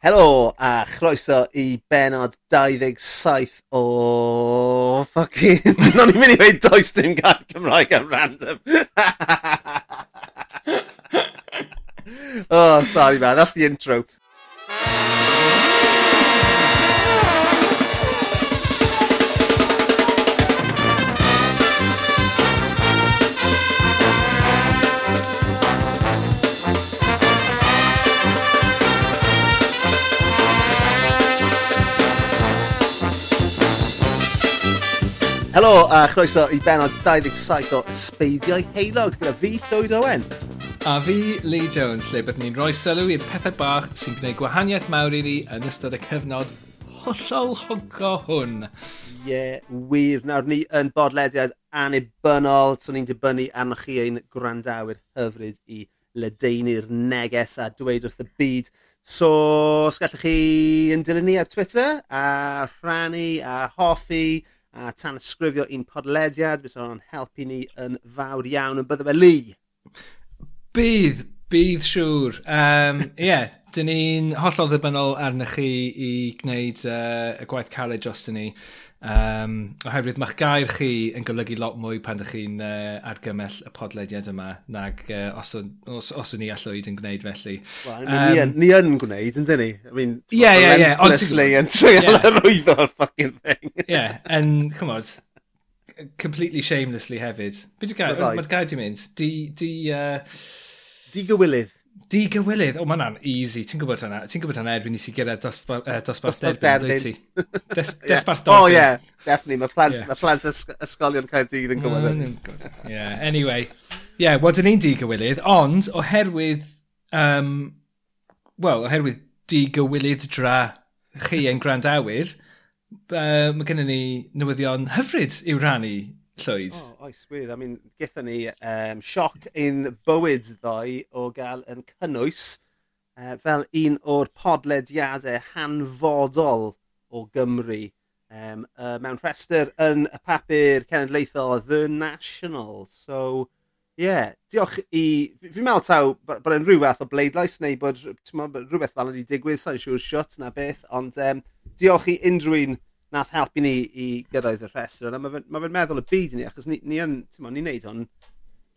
Helo a chroeso i benod 27 o... Fucking... No'n i'n mynd i weid does dim gair Cymraeg am random. oh, sorry man, that's the intro. Helo, a chroeso i benod 27 o Sbeidiau Heilog gyda fi, Llywyd Owen. A fi, Lee Jones, lle byddwn ni'n rhoi sylw i'r pethau bach sy'n gwneud gwahaniaeth mawr i ni yn ystod y cyfnod hollol hogo hwn. Ie, yeah, wir. Nawr ni yn bodlediad anibynnol, so ni'n dibynnu arnoch chi ein gwrandawyr hyfryd i ledeinu'r neges a dweud wrth y byd So, os gallwch chi yn dilyn ni ar Twitter, a rhannu, a hoffi, a tan ysgrifio un podlediad, bys o'n helpu ni yn fawr iawn yn bydde fe li. Bydd, bydd siŵr. Um, yeah, dyn ni'n hollol ddibynnol arnych chi i gwneud uh, y gwaith caled dros ni. Um, oherwydd mae'ch gair chi yn golygu lot mwy pan ydych chi'n uh, argymell y podlediad yma nag uh, os, on, os, os o'n i allwyd yn gwneud felly. Well, I mean, um, ni, yn, ni yn gwneud, yn dyn ni? I mean, yeah, yeah, yeah. Honestly, yn treul yeah. arwyddo'r fucking thing. yeah, and, come on, completely shamelessly hefyd. Beth yw'r gair? Mae'r gair di mynd. Di, di, uh, di gywilydd. Di gywilydd, o oh, mae easy, ti'n gwybod hwnna, ti'n gwybod hwnna erbyn i si gyrraedd dosbarth uh, dosbarth derbyn, dwi ti? Des, yeah. Desbarth derbyn. Oh yeah, definitely, mae plant, yeah. ma plant ysg ysgolion Caerdydd yn mm, gwybod hynny. Mm, yeah, anyway. Yeah, wel, dyn ni'n di gywilydd, ond oherwydd, um, wel, oherwydd di gywilydd dra chi yn grandawyr, uh, mae gennym ni newyddion hyfryd i'w rannu Llwyd. Oh, oes, wir. I mean, gyda ni um, sioc ein bywyd ddoi o gael yn cynnwys uh, fel un o'r podlediadau hanfodol o Gymru um, uh, mewn rhestr yn y papur cenedlaethol The National. So, ie, yeah, diolch i... Fi'n meddwl taw bod yn rhyw fath o bleidlais neu bod rhywbeth fel ydi digwydd, sa'n siŵr siwt na beth, ond um, diolch i unrhyw un nath helpu ni i gyrraedd y rhestr. Mae fe'n ma fe meddwl y byd i ni, achos ni, ni yn, ti'n ni'n neud hwn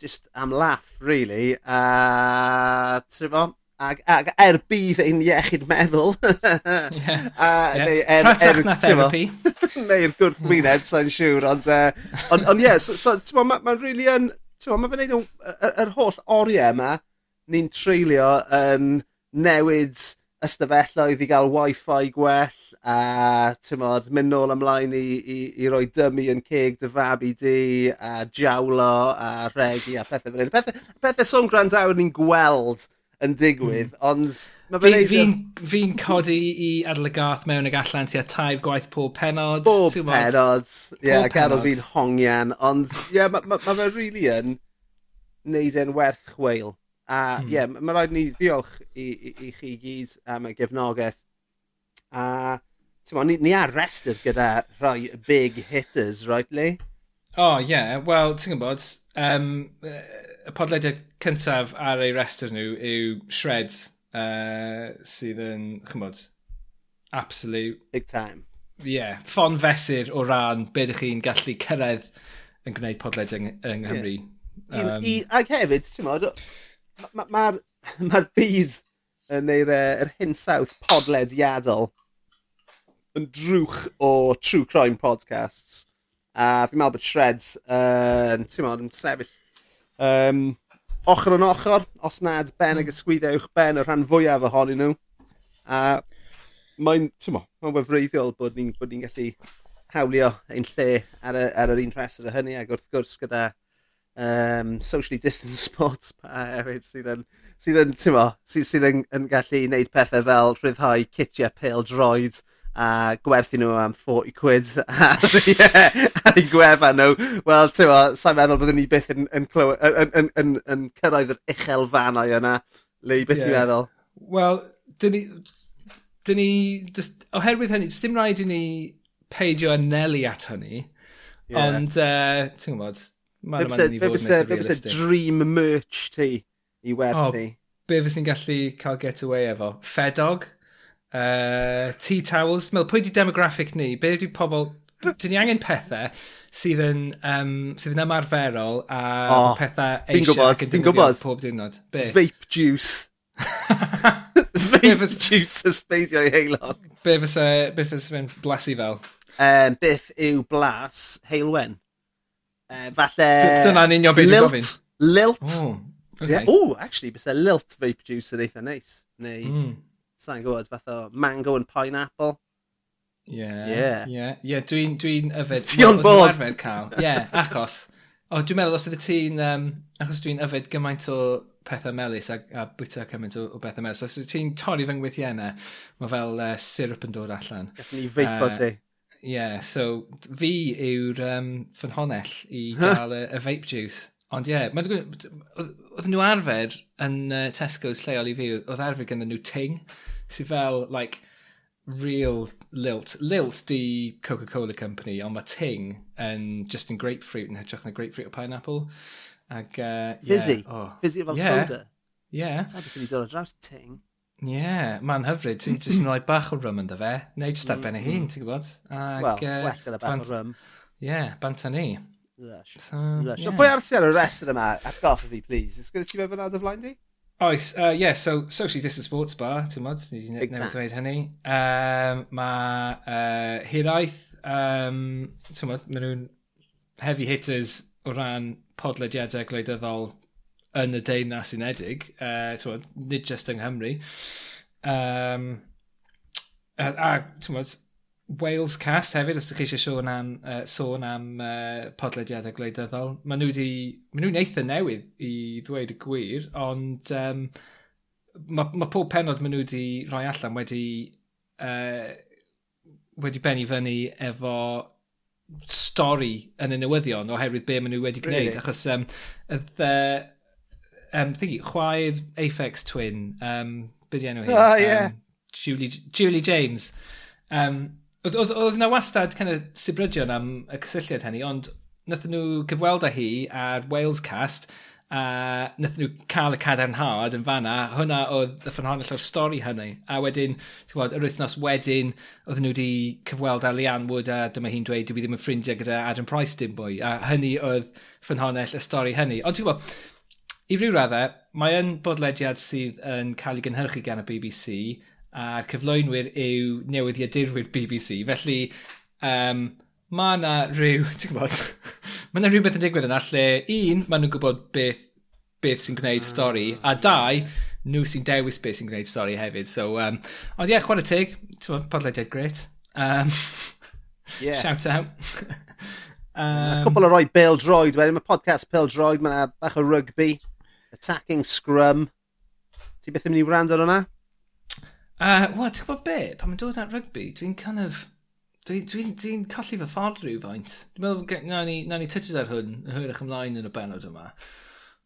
just am laff, really. A, uh, ag, ag er bydd ein iechyd meddwl. yeah. a, yeah. Neu er, er, na therapy. Neu'r gwrthwyneb, sa'n siŵr. Ond, uh, ond, on, yeah, so, so, mae'n ma really yn... Mae'n ma gwneud yr, yr holl oriau yma, ni'n treulio yn newid ystafelloedd i gael wifi gwell, a tymod, mynd nôl ymlaen i, i, i roi dymu yn ceg dy fab i di, a jawlo, a regi, a pethau fel hyn. Pethau, pethau sôn grandawr ni'n gweld yn digwydd, mm. ond... Fi'n fi, fi, fi codi i adlygath mewn ag allan tua tair gwaith pob penod. Pob penod, ie, yeah, gadw fi'n hongian, ond ie, yeah, mae ma, ma fe really yn neud e'n werth chweil. A hmm. ie, mm. yeah, mae rhaid ni ddiolch i, i, i chi gyd am y gefnogaeth. A Mo, ni, ni ar restr gyda rhai big hitters, rightly? Lee? oh. Yeah. Wel, ti'n gwybod, um, y podlediad cyntaf ar ei restr nhw yw Shred, uh, sydd yn, chymod, absolute... Big time. Yeah, ffon fesur o ran beth ydych chi'n gallu cyrraedd yn gwneud podlediad yng, yng Nghymru. Yeah. Um, I, i, ac hefyd, ti'n modd, mae'r ma, ma, ma bydd yn e, yr, er hinsawdd podlediadol yn drwch o True Crime Podcasts. A fi'n meddwl bod Shreds yn, uh, ti'n meddwl, yn sefyll um, ochr yn ochr, os nad ben ag ysgwyddewch ben y rhan fwyaf ohonyn nhw. A mae'n, ti'n meddwl, mae'n wefreiddiol bod ni'n ni gallu hawlio ein lle ar, y, ar yr un rhestr y hynny ac wrth gwrs gyda um, socially distant sports hefyd sydd yn, sydd yn, ti'n mo, sydd, sydd yn, yn gallu gwneud pethau fel rhyddhau citiau pêl droid a gwerthu nhw am 40 quid ar, yeah, ar eu gwefan nhw. Wel, ti'n o, sa'n meddwl byddwn ni byth yn, yn, yn, yn, yn, yn cyrraedd yr uchel fanau yna. Lee, beth yeah. ti'n meddwl? Wel, dyn ni... Dyn ni just, oherwydd hynny, dim rhaid i ni peidio anelu at hynny. Yeah. Ond, uh, ti'n gwybod, mae'n mynd i fod yn realistig. Be bysa dream merch ti i werthu? Oh, be fes ni'n gallu cael getaway efo? Fedog? uh, tea towels. Mel, pwy di demographic ni? Be di pobl... Dyn ni angen pethau sydd yn, um, sydd yn ymarferol a oh, pethau eisiau ac yn defnyddio pob diwrnod. Be? Vape juice. Vape fys... juice y i heilog. Be fysa, be fysa fe'n blasu fel? Um, beth yw blas heilwen? Uh, falle... Dyna'n union beth yw'n gofyn. Lilt. Oh, okay. yeah. Ooh, actually, bysa lilt vape juice yn eitha neis. Neu... Mm sa'n gwybod, fath o mango and pineapple. Ie. Ie. Yeah. dwi'n dwi yfed... Ti on board! Dwi'n cael. Ie, yeah, achos. O, dwi'n meddwl os ydy ti'n... Um, achos dwi'n yfed gymaint o pethau melus a, a bwyta cymaint o, o bethau melus. Os ydy ti'n torri fy ngwythiennau, mae fel uh, syrup yn dod allan. Gallwn ni feipo uh, ti. Ie, yeah, so fi yw'r um, ffynhonell i gael y, y vape juice. Ond ie, yeah, oedd nhw arfer yn uh, Tesco's lleol i fi, oedd arfer gyda nhw ting, sydd fel, like, real lilt. Lilt di Coca-Cola Company, ond mae ting yn just yn grapefruit yn hytrach na grapefruit o pineapple. Ag, uh, Fizzy. yeah, Oh. Fizzy fel yeah. soda. Yeah. Sa'n beth i dod o draws ting. Ie, yeah, mae'n hyfryd. Ti'n just yn rhoi bach o rum ynddo fe. Neu just ar ben ei mm-hmm. hun, ti'n gwybod? Ag, well, uh, well gyda bach o rum. Ie, yeah, bant a ni. Lush. So, Lush. Yeah. So, Pwy arth ar y rest yma atgoffa fi, please? Ys gyda ti fe fyna dy flaen di? Oes, uh, yeah, so socially distant sports bar, ti'n modd, ni wedi newid ddweud hynny. Um, mae uh, hiraeth, um, ti'n modd, maen nhw'n heavy hitters o ran podlediadau gwleidyddol yn y deyrnas unedig, uh, ti'n modd, nid just yng Nghymru. Um, a, a ti'n modd, Wales cast hefyd, os ydych chi eisiau sôn am, uh, sôn am uh, podlediadau gwleidyddol. Maen nhw wedi... Maen nhw'n eitha newydd i ddweud y gwir, ond um, mae ma pob penod maen nhw wedi rhoi allan wedi... Uh, wedi benni fyny efo stori yn y newyddion oherwydd be maen nhw wedi gwneud. Really? Achos um, ydd, uh, um, thingy, chwaer Aphex Twin, um, beth di enw hi? Oh, yeah. um, Julie, Julie James. Um, Oedd, oedd, oedd na wastad kind of sybrydion am y cysylltiad hynny, ond nathon nhw gyfweld â hi ar Wales Cast, a nathon nhw cael y cadarnhad yn fanna. Hwnna oedd y ffynhonnell o'r stori hynny. A wedyn, ti'n gwybod, yr wythnos wedyn, oedd nhw wedi cyfweld â Leanne Wood a dyma hi'n dweud, dwi ddim yn ffrindiau gyda Adam Price dim bwy. A hynny oedd ffynhonnell y stori hynny. Ond ti'n gwybod, i ryw raddau, mae yn bodlediad sydd yn cael ei gynhyrchu gan y BBC a'r cyflwynwyr yw newyddiadurwyr BBC. Felly, um, mae yna rhyw, ti'n gwybod, mae yna rhywbeth yn digwydd yna lle un, maen nhw'n gwybod beth, beth sy'n gwneud stori, mm. a dau, nhw sy'n dewis beth sy'n gwneud stori hefyd. So, um, ond ie, yeah, chwarae teg, ti'n gwybod, podlediad gret. Um, yeah. Shout out. um, a cwbl o roi Bill Droid wedyn, mae podcast Bill Droid, mae yna bach o rugby, attacking scrum. Ti beth yn mynd i wrando ar hwnna? Uh, wel, ti'n gwybod be? Pan mae'n dod at rygbi, dwi'n kind of... Dwi'n dwi, dwi, dwi colli fy ffordd rhywfaint. Dwi'n meddwl, na ni, na ni tytud ar hwn, y hwyrach ymlaen yn y benod yma.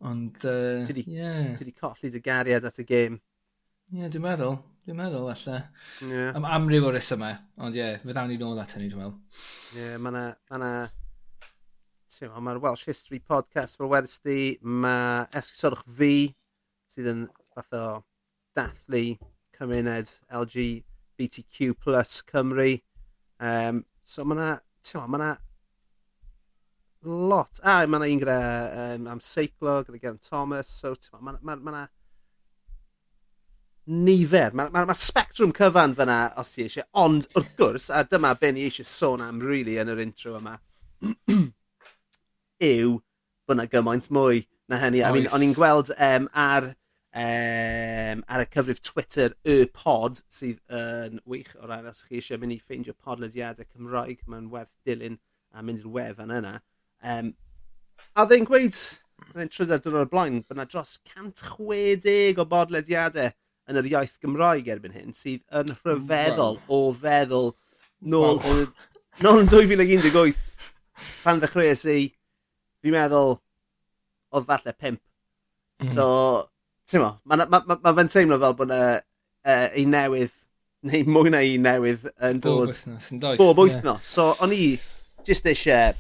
Ond, uh, ti di, yeah. Ti di colli dy gariad at y gêm. Ie, yeah, dwi'n meddwl. Dwi'n meddwl, alla. Yeah. Am amryw o resymau. Ond ie, yeah, fyddawn ni nôl at hynny, dwi'n meddwl. Ie, yeah, mae yna... Ma na... Mae'r Welsh History Podcast fel Wednesday. Mae esgusorwch fi sydd yn fath o dathlu cymuned LGBTQ plus Cymru. Um, so mae yna, ti'n ma yna lot. A, mae yna un gyda um, am seiclo, gyda Geraint Thomas, so ti'n ma, mae yna nifer. Mae'r ma, ma, spectrum cyfan fyna os ti eisiau, ond wrth gwrs, a dyma be ni eisiau sôn am really yn yr intro yma, yw bod yna gymaint mwy na hynny. Oes. I mean, o'n i'n gweld um, ar um, ar y cyfrif Twitter y pod sydd yn wych o ran os chi eisiau mynd i ffeindio podlediadau Cymraeg, mae'n werth dilyn a mynd i'r wefan yna. Um, a ddyn gweud, yn trydar dwrnod o'r blaen, bod yna dros 160 o bodlediadau yn yr iaith Gymraeg erbyn hyn, sydd yn hmm, rhyfeddol o feddwl nôl, wow. o, nôl yn 2018 pan ddechreuais i, fi'n meddwl, oedd falle pimp. Mm. So, ti'n mo, mae ma' ma' ma' fe'n teimlo fel bod 'na yy un newydd neu mwy na un newydd yn dod... Bob wythnos yndoes? ...bob wythnos. So o'n i jyst eisiau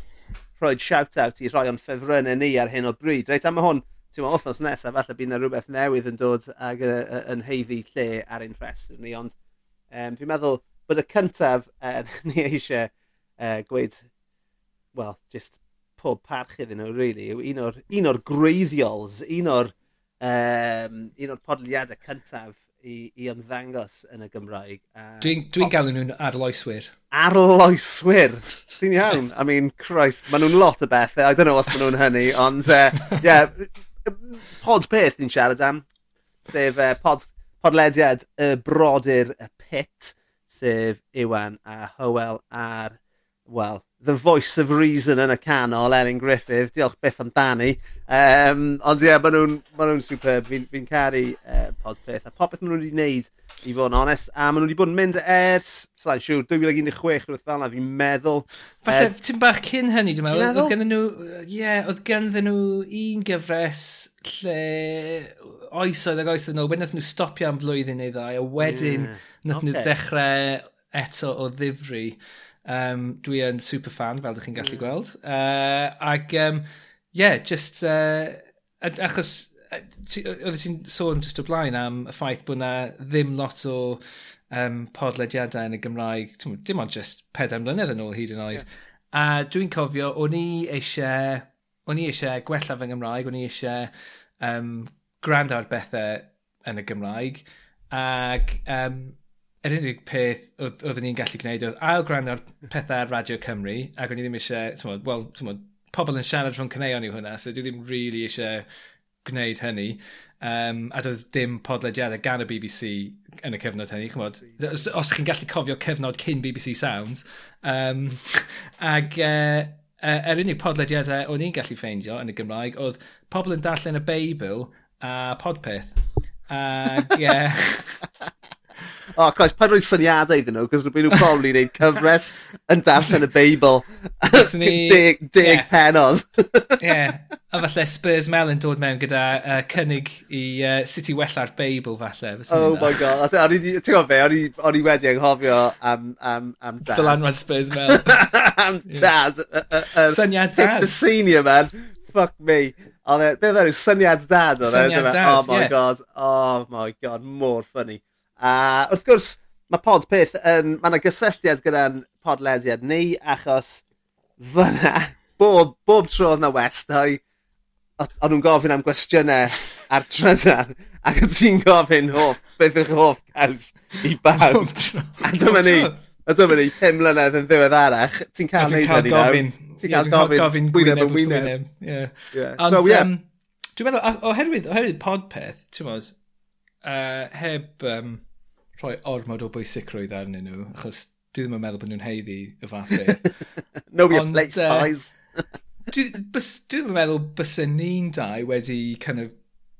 rhoi shout-out i rhoi o'n ffefrynnau ni ar hyn o bryd. Reit, am hwn, ti'n mo, wythnos nesaf, falle bydd yna rhywbeth newydd yn dod ag uh, yn heiddi lle ar ein rhestr ni, ond um, fi'n meddwl bod y cyntaf uh, ni eisiau uh, e, gweud, wel, just pob parch iddyn nhw, really, yw un o'r, un o'r greiddiol, un o'r um, un o'r podliadau cyntaf i, i ymddangos yn y Gymraeg. Um, Dwi'n dwi, dwi galw nhw'n arloeswyr. Arloeswyr! Ti'n iawn? I mean, Christ, maen nhw'n lot o bethau. I don't know os maen nhw'n hynny, ond, uh, yeah, pod peth ni'n siarad am, sef uh, pod, podlediad y brodyr y pit, sef Iwan a Hywel a'r well, the voice of reason yn y canol, Elin Griffith, diolch byth amdani. Um, ond ie, yeah, maen nhw'n ma nhw superb, fi'n fi, caru uh, pod peth. A popeth maen nhw wedi wneud, i fod yn onest, a maen nhw wedi bod yn mynd ers, sa'n siŵr, 2016 rhywbeth fel yna, fi'n meddwl. Falle, er, ti'n bach cyn hynny, dwi'n meddwl. Oedd gen nhw, ie, yeah, oedd gennyn nhw un gyfres lle oesoedd ac oesoedd nhw, wedyn nhw stopio am flwyddyn neu ddau, a wedyn yeah. nath okay. nhw ddechrau eto o ddifri. Um, dwi yn super fan, fel ydych chi'n gallu mm. gweld. Uh, ac, um, yeah, just... Uh, achos, oedd ti'n sôn just o blaen am y ffaith bod na ddim lot o um, podlediadau yn y Gymraeg, dim ond just pedair mlynedd yn ôl hyd yn oed. Yeah. A dwi'n cofio, o'n i eisiau, o'n i eisiau gwella fy Nghymraeg, o'n i eisiau um, gwrando ar bethau yn y Gymraeg. Ac um, yr unig peth oedd, oedden ni'n gallu gwneud oedd ail gwrando ar pethau ar Radio Cymru ac o'n i ddim eisiau, wel, pobl yn siarad rhwng cyneuon i hwnna, so dwi ddim really eisiau gwneud hynny. Um, a doedd dim podlediadau gan y BBC yn y cyfnod hynny. Chymod, os, os chi'n gallu cofio cyfnod cyn BBC Sounds. Um, ag uh, yr unig podlediadau o'n i'n gallu ffeindio yn y Gymraeg oedd pobl yn darllen y Beibl a podpeth. Ag, uh, oh, Christ, pa'n roi syniadau iddyn nhw, cos rwy'n nhw'n probably wneud cyfres yn darllen y Beibl. Ni... deg, deg yeah. penod. Ie, yeah. a falle Spurs Mel yn dod mewn gyda uh, cynnig i uh, City wella'r Beibl falle. Oh my god, ti'n gwybod fe, o'n i wedi anghofio am, am, am dad. Dylanwad Spurs Mel. am dad. Yeah. Uh, uh, Syniad dad. The senior man, fuck me. Ond e, beth oedd e, syniad dad oedd? E? Syniad e, dad, Oh my yeah. god, oh my god, mor ffynnu. A wrth gwrs, mae pod peth yn... Mae yna gysylltiad gyda'n podlediad ni, achos fyna, bob, bob tro oedd yna westau, o'n nhw'n gofyn am gwestiynau ar trydar, ac o'n ti'n gofyn hoff, beth yw'ch hoff caws i bawb. a dyma ni, a dyma ni, pum mlynedd yn ddiwedd arach, ti'n cael neud hynny nawr. Ti'n cael gofyn gwyneb yn wyneb. So, yeah. Dwi'n meddwl, oherwydd, oherwydd podpeth, ti'n meddwl, uh, heb um, rhoi ormod o bwysigrwydd arnyn nhw, achos dwi ddim yn meddwl bod nhw'n heiddi y fath beth. no your Ond, place, uh, eyes. dwi, bys, dwi ddim yn meddwl bysyn ni'n dau wedi kind of,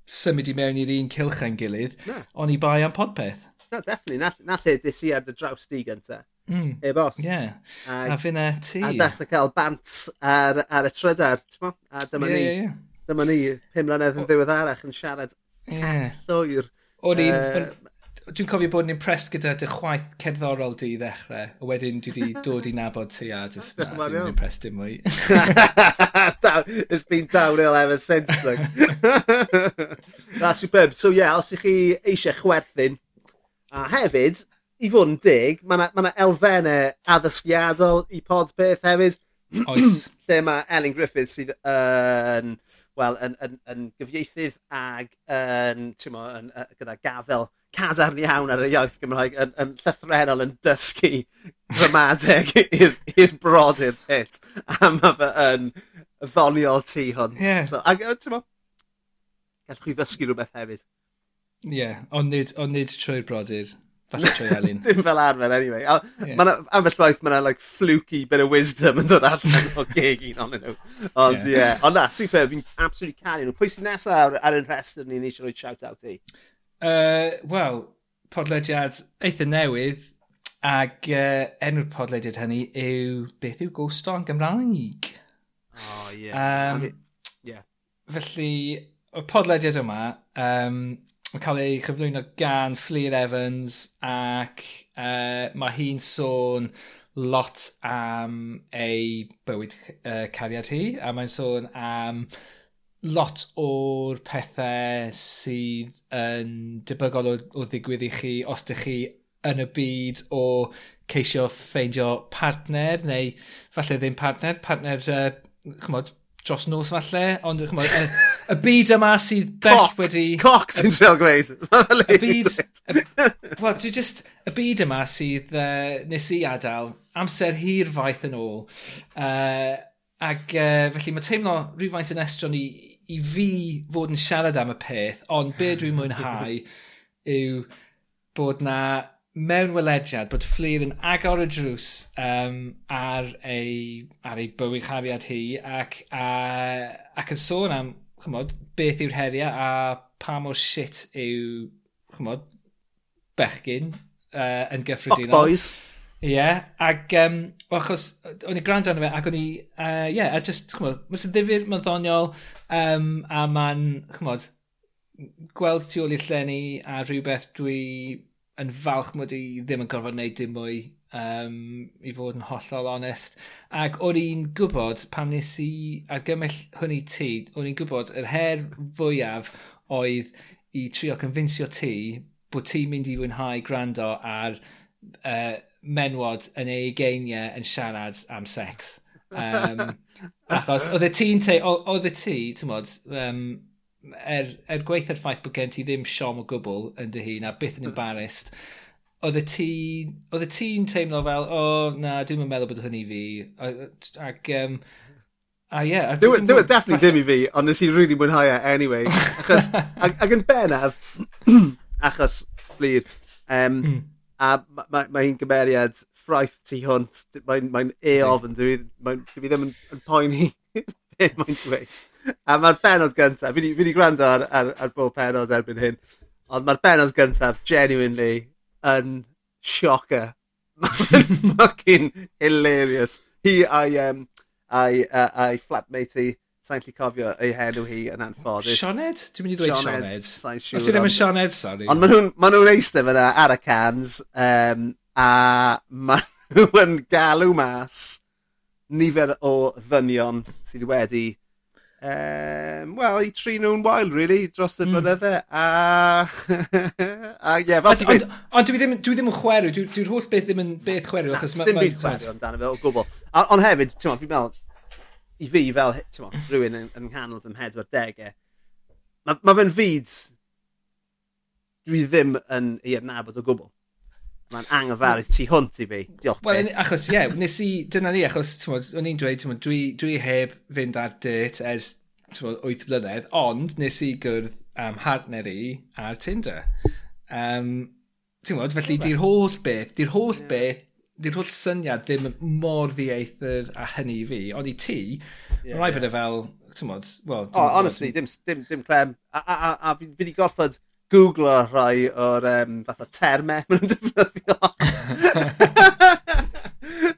symud i mewn i'r un cilch yn gilydd, no. ond i bai am podpeth. No, definitely. Na, na lle dis i ar dy draws di gyntaf. Mm. E bos. Yeah. A, a fyna ti. A dechrau cael bant ar, ar y trydar, ti'n mo? A dyma yeah, ni. Yeah, yeah. Dyma ni, pum mlynedd yn ddiweddarach yn siarad yeah. llwyr O'n i'n... Uh, dwi'n cofio bod yn impressed gyda dy chwaith cerddorol di i ddechrau. A wedyn dwi wedi dod i nabod ti a just na, dwi'n impressed dim mwy. It's been downhill ever since, look. That's superb. So, yeah, os ych chi eisiau chwerthin, a hefyd, i fod yn dig, mae yna ma elfennau addysgiadol i pod beth hefyd. Oes. lle mae Elin Griffith sydd yn... Uh, wel, yn, yn, yn gyfieithydd ag yn, mo, yn, uh, gyda gafel cadarn iawn ar y iaith Gymraeg yn, yn llythrenol yn dysgu gramadeg i'r brodyr pit. A mae fe yn ddoniol tu hwnt. Yeah. So, ag, ti'n mo, gallwch chi ddysgu rhywbeth hefyd. Ie, yeah, ond nid, on nid trwy'r brodyr. Falle trwy Elin. Dim fel arfer, anyway. Yeah. Mae'n ambell waith mae'n like, fluky bit of wisdom yn dod allan o gig un ond nhw. Ond ie. Yeah. Yeah. Ond na, super, fi'n absolutely canu nhw. Pwy sy'n nesaf ar, ar un rhestr ni'n eisiau rhoi shout-out i? Uh, Wel, podlediad eitha newydd, ac uh, enw'r podlediad hynny yw beth yw Ghost on Gymraeg. Oh, ie. Yeah. Um, I yeah. Felly, y podlediad yma, um, Mae'n cael ei chyflwyno gan Fleer Evans ac uh, mae hi'n sôn lot am ei bywyd uh, cariad hi a mae'n sôn am lot o'r pethau sydd yn debygol o, o ddigwydd i chi os ydych chi yn y byd o ceisio ffeindio partner neu falle ddim partner, partner uh, chymod, dros nos falle, ond chymod, y byd yma sydd bell coc, wedi... Coc ti'n treol gweud. y byd... Wel, dwi just... Y byd yma sydd uh, nes i adael amser hir faith yn ôl. Uh, ac uh, felly mae teimlo rhywfaint yn estron i, i fi fod yn siarad am y peth, ond be dwi'n mwynhau yw bod na mewn welediad bod Fleer yn agor y drws um, ar ei, ar ei bywyd hi ac, a, ac yn sôn am chymod, beth yw'r heriau a pa mor shit yw, chymod, bechgyn uh, yn gyffredinol. Fuck boys. Ie, yeah, ac um, achos o'n i gwrando arno fe, ac o'n i, ie, uh, yeah, a just, chymod, mae'n sy'n ddifur, mae'n ddoniol, um, a mae'n, chymod, gweld tu ôl i'r llenni a rhywbeth dwi yn falch mod i ddim yn gorfod wneud dim mwy um, i fod yn hollol onest. Ac o'n i'n gwybod pan nes i argymell hwn i ti, o'n i'n gwybod yr her fwyaf oedd i trio confincio ti bod ti'n mynd i wynhau gwrando ar uh, menwod yn ei geiniau yn siarad am sex. Um, achos oedd y ti'n te, oedd y ti, ti'n modd, um, er, er gweithio'r ffaith bod gen ti ddim siom o gwbl yn dy hun a byth yn embarrassed, oedd y ti, oedd y ti'n teimlo fel, o, oh, na, dwi'n meddwl bod hynny fi. Ac, um, a ie. Yeah, Dwi'n e dwi definitely ddim i fi, ond nes i really mwynhau e anyway. Achos, ag, ag yn bennaf, achos fflir, um, mm. a mae ma, ma hi'n gymeriad ffraith tu hwnt, mae'n mae eof yn dwi, mae, dwi ddim yn, yn poeni beth mae'n dweud. A mae'r benod gyntaf, fi wedi gwrando ar, ar, ar bob penod erbyn hyn, ond mae'r benod gyntaf, genuinely, yn sioca. Mae'n fucking hilarious. Hi a'i, um, a'i, uh, a'i flatmate i, sa'n lli cofio ei henw hi yn anffodus. Sioned? Dwi'n mynd i ddweud Sioned. Sa'n siŵr. Os i ddim yn Sioned, sorry. Ond maen nhw'n ma nhw eistedd fyna ar y cans, um, a maen nhw yn galw mas nifer o ddynion sydd wedi um, wel, i tri nhw'n wael, really, dros y mm. blynydde. A, a ie, fel ti'n Ond dwi ddim, dwi ddim yn chwerw, dwi'n dwi holl beth ddim yn beth chwerw. Na, ddim byd chwerw amdano fe o gwbl. Ond hefyd, ti'n fi'n meddwl, i fi fel, ti'n meddwl, rhywun yn, yn nghanol fy mhedwar degau, mae ma fe'n fyd dwi ddim yn ei adnabod o gwbl. Mae'n anghyfarwydd tu hwnt i fi. Diolch Wel, achos, ie, yeah, nes i, dyna ni, achos, tmod, o'n i'n dweud, tmod, dwi, dwi heb fynd ar dirt ers, tmod, 8 blynedd, ond nes i gwrdd am hartner i ar Tinder. Um, ti'n gwybod, felly di'r holl beth, di'r holl yeah. beth, di'r holl syniad ddim mor ddieithr a hynny i fi, ond i ti, yeah, rhaid yeah. bod e fel, ti'n gwybod, well... Oh, honestly, dim, dim, dim clem. A, a, a, a fi wedi gorfod googlo rhai o'r um, fatha termau maen nhw'n defnyddio.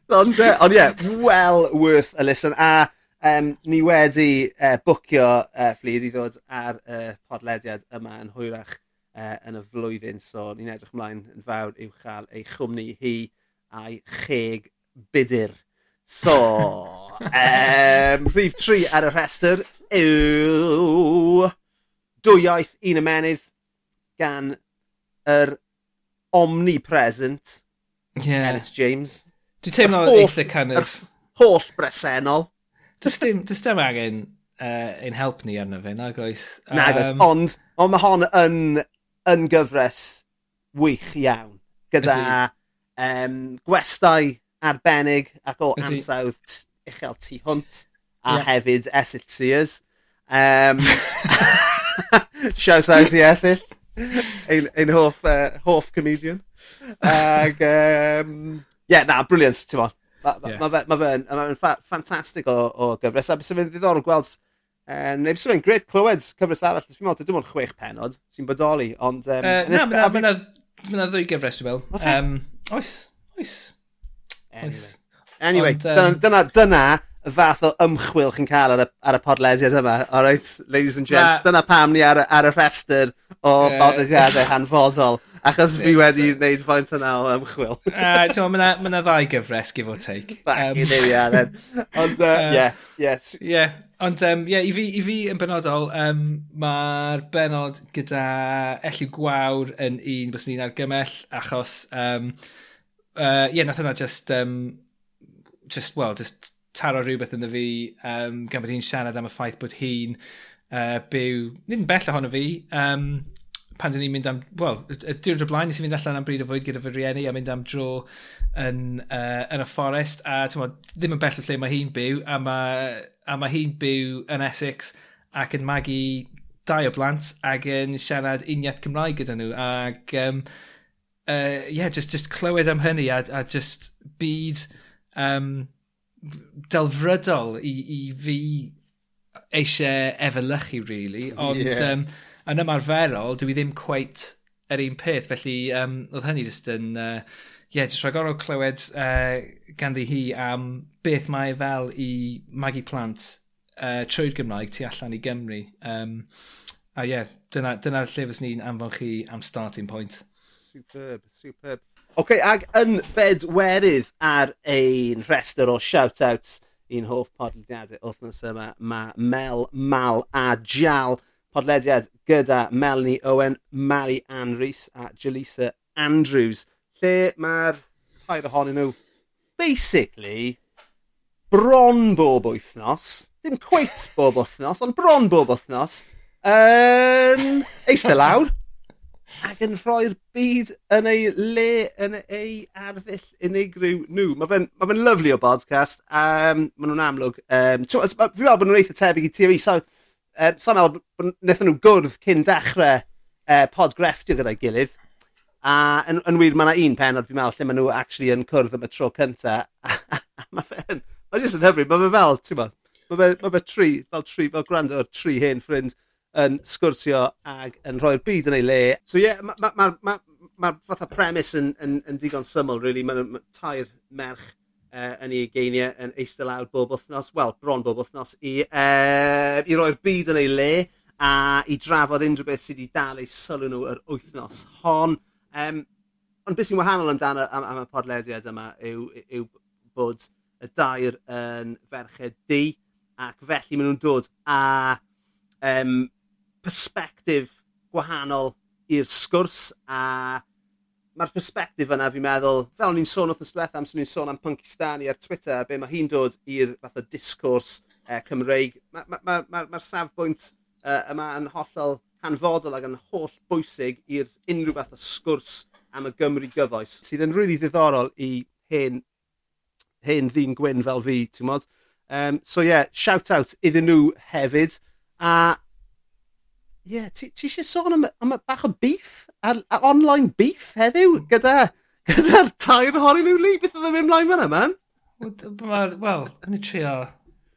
Ond uh, on, yeah, well worth a listen. A um, ni wedi uh, bwcio uh, fflir i ddod ar y uh, podlediad yma yn hwyrach uh, yn y flwyddyn. So ni'n edrych ymlaen yn fawr i'w chael ei chwmni hi a'i cheg budur. So, um, rhif tri ar y rhestr yw Dwy iaith, un ymenydd gan yr omnipresent yeah. Ellis James. Dwi'n teimlo eitha kind of... holl bresennol. Does dim, does dim angen uh, ein help ni arno fe, nag oes? Nag oes, ond, ond mae hon yn, yn gyfres wych iawn. Gyda um, gwestau arbennig ac o Ydy. ansawdd uchel tu hwnt a yeah. hefyd esill seers. Um, Shout out i esill. ein, ein hoff, uh, hoff comedian. Ag, um, yeah, na, brilliant, ti'n fawr. Mae ma, ma fe'n ma fe fa ffantastig o, o gyfres, a bys fe'n ddiddorol gweld, um, neu bys fe'n gred clywed cyfres arall, fi'n meddwl, dim ond chwech penod sy'n bodoli, ond... Um, uh, na, mae'na ma, ma, ma ddwy gyfres, dwi'n meddwl. Um, e? oes, oes. Anyway, anyway ond, um, dyna, dyna, dyna y fath o ymchwil chi'n cael ar y, ar y podlediad yma. Alright, ladies and gents, Ma... dyna pam ni ar, ar y rhestr o yeah. podlediadau hanfodol. Achos fi wedi wneud faint yna o ymchwil. uh, Mae yna ddau gyfres, give or take. Bac um, i ddim iawn. Ond, ie, yes. Ie, ond um, yeah, i, fi, i fi yn benodol, um, mae'r benod gyda Elliw Gwawr yn un bys ni'n argymell, achos, um, uh, yeah, nath yna just, um, just, well, just taro rhywbeth yn y fi um, gan bod hi'n siarad am y ffaith bod hi'n uh, byw, nid yn bell ohono fi, um, pan dyn ni'n mynd am, wel, y diwrnod o blaen nes i fynd allan am bryd o fwyd gyda fy rieni a mynd am dro yn, uh, yn y fforest a mod, ddim yn bell o lle mae hi'n byw a mae, a mae hi'n byw yn Essex ac yn magu dau o blant ac yn siarad uniaeth Cymraeg gyda nhw ac um, uh, yeah, just, just clywed am hynny a, a just byd um, delfrydol i, i fi eisiau efelychu, really. Ond yeah. um, yn ymarferol, dwi ddim cweit yr un peth. Felly, um, oedd hynny jyst yn... Uh, ie, yeah, jyst rhagorol clywed uh, ganddi hi am beth mae fel i magu plant uh, trwy'r Gymraeg tu allan i Gymru. Um, a ie, yeah, dyna, dyna lle fes ni'n anfon chi am starting point. Superb, superb okay, ag yn bedwerydd ar ein rhestr o shout-outs i'n hoff podlediadau wythnos yma, mae Mel, Mal a Jal. Podlediad gyda Melanie Owen, Mali Ann Rhys a Jalisa Andrews. Lle mae'r tair ohonyn nhw basically bron bob wythnos, dim cweit bob wythnos, ond bron bob wythnos, yn um, eistedd lawr ac yn rhoi'r byd yn ei le yn ei arddull unigryw nhw. Mae fe'n ma fe lyflu o bodcast, a um, maen nhw'n amlwg. Um, Fi'n meddwl bod nhw'n eitha tebyg i TV, so, um, so'n meddwl bod wnaethon nhw gwrdd cyn dechrau uh, pod grefftio gyda'i gilydd. A yn, yn wir, mae yna un penod fi'n meddwl lle maen nhw actually yn cwrdd am y tro cynta. mae fe'n... Mae jyst yn hyfryd, mae fe fel, ti'n meddwl, mae fe, ma fe tri, fel tri, fel gwrando o'r tri hen ffrind yn sgwrsio ag yn rhoi'r byd yn ei le. So ie, yeah, mae'r ma, ma, ma, ma fatha premis yn, yn, yn digon syml, really. Mae'n ma tair merch uh, yn ei geiniau yn eistedd lawr bob wythnos, wel, bron bob wythnos, i, uh, i roi'r byd yn ei le a i drafod unrhyw beth sydd wedi dal eu sylw nhw yr wythnos hon. Um, ond beth sy'n wahanol amdano am, am y podlediad yma yw, yw bod y dair yn ferched di ac felly maen nhw'n dod a um, persbectif gwahanol i'r sgwrs a mae'r persbectif yna fi'n meddwl, fel ni'n sôn wrth wrthnos am amser ni'n sôn am Punkistani ar Twitter, be mae hi'n dod i'r fath o disgwrs eh, Cymreig. Mae'r ma, ma, ma, ma safbwynt uh, yma yn hollol hanfodol ac yn holl bwysig i'r unrhyw fath o sgwrs am y Gymru gyfoes, sydd yn rili really ddiddorol i hen, hen ddyn gwyn fel fi, ti'n modd? Um, so ie, yeah, shout out iddyn nhw hefyd. A Ie, yeah, ti, eisiau sôn am, am bach o beef? Ar, ar online beef heddiw? Hmm. Gyda, gyda'r tair ohonyn nhw li? Beth oedd yn mynd mlaen fyna, man? Wel, yn i trio,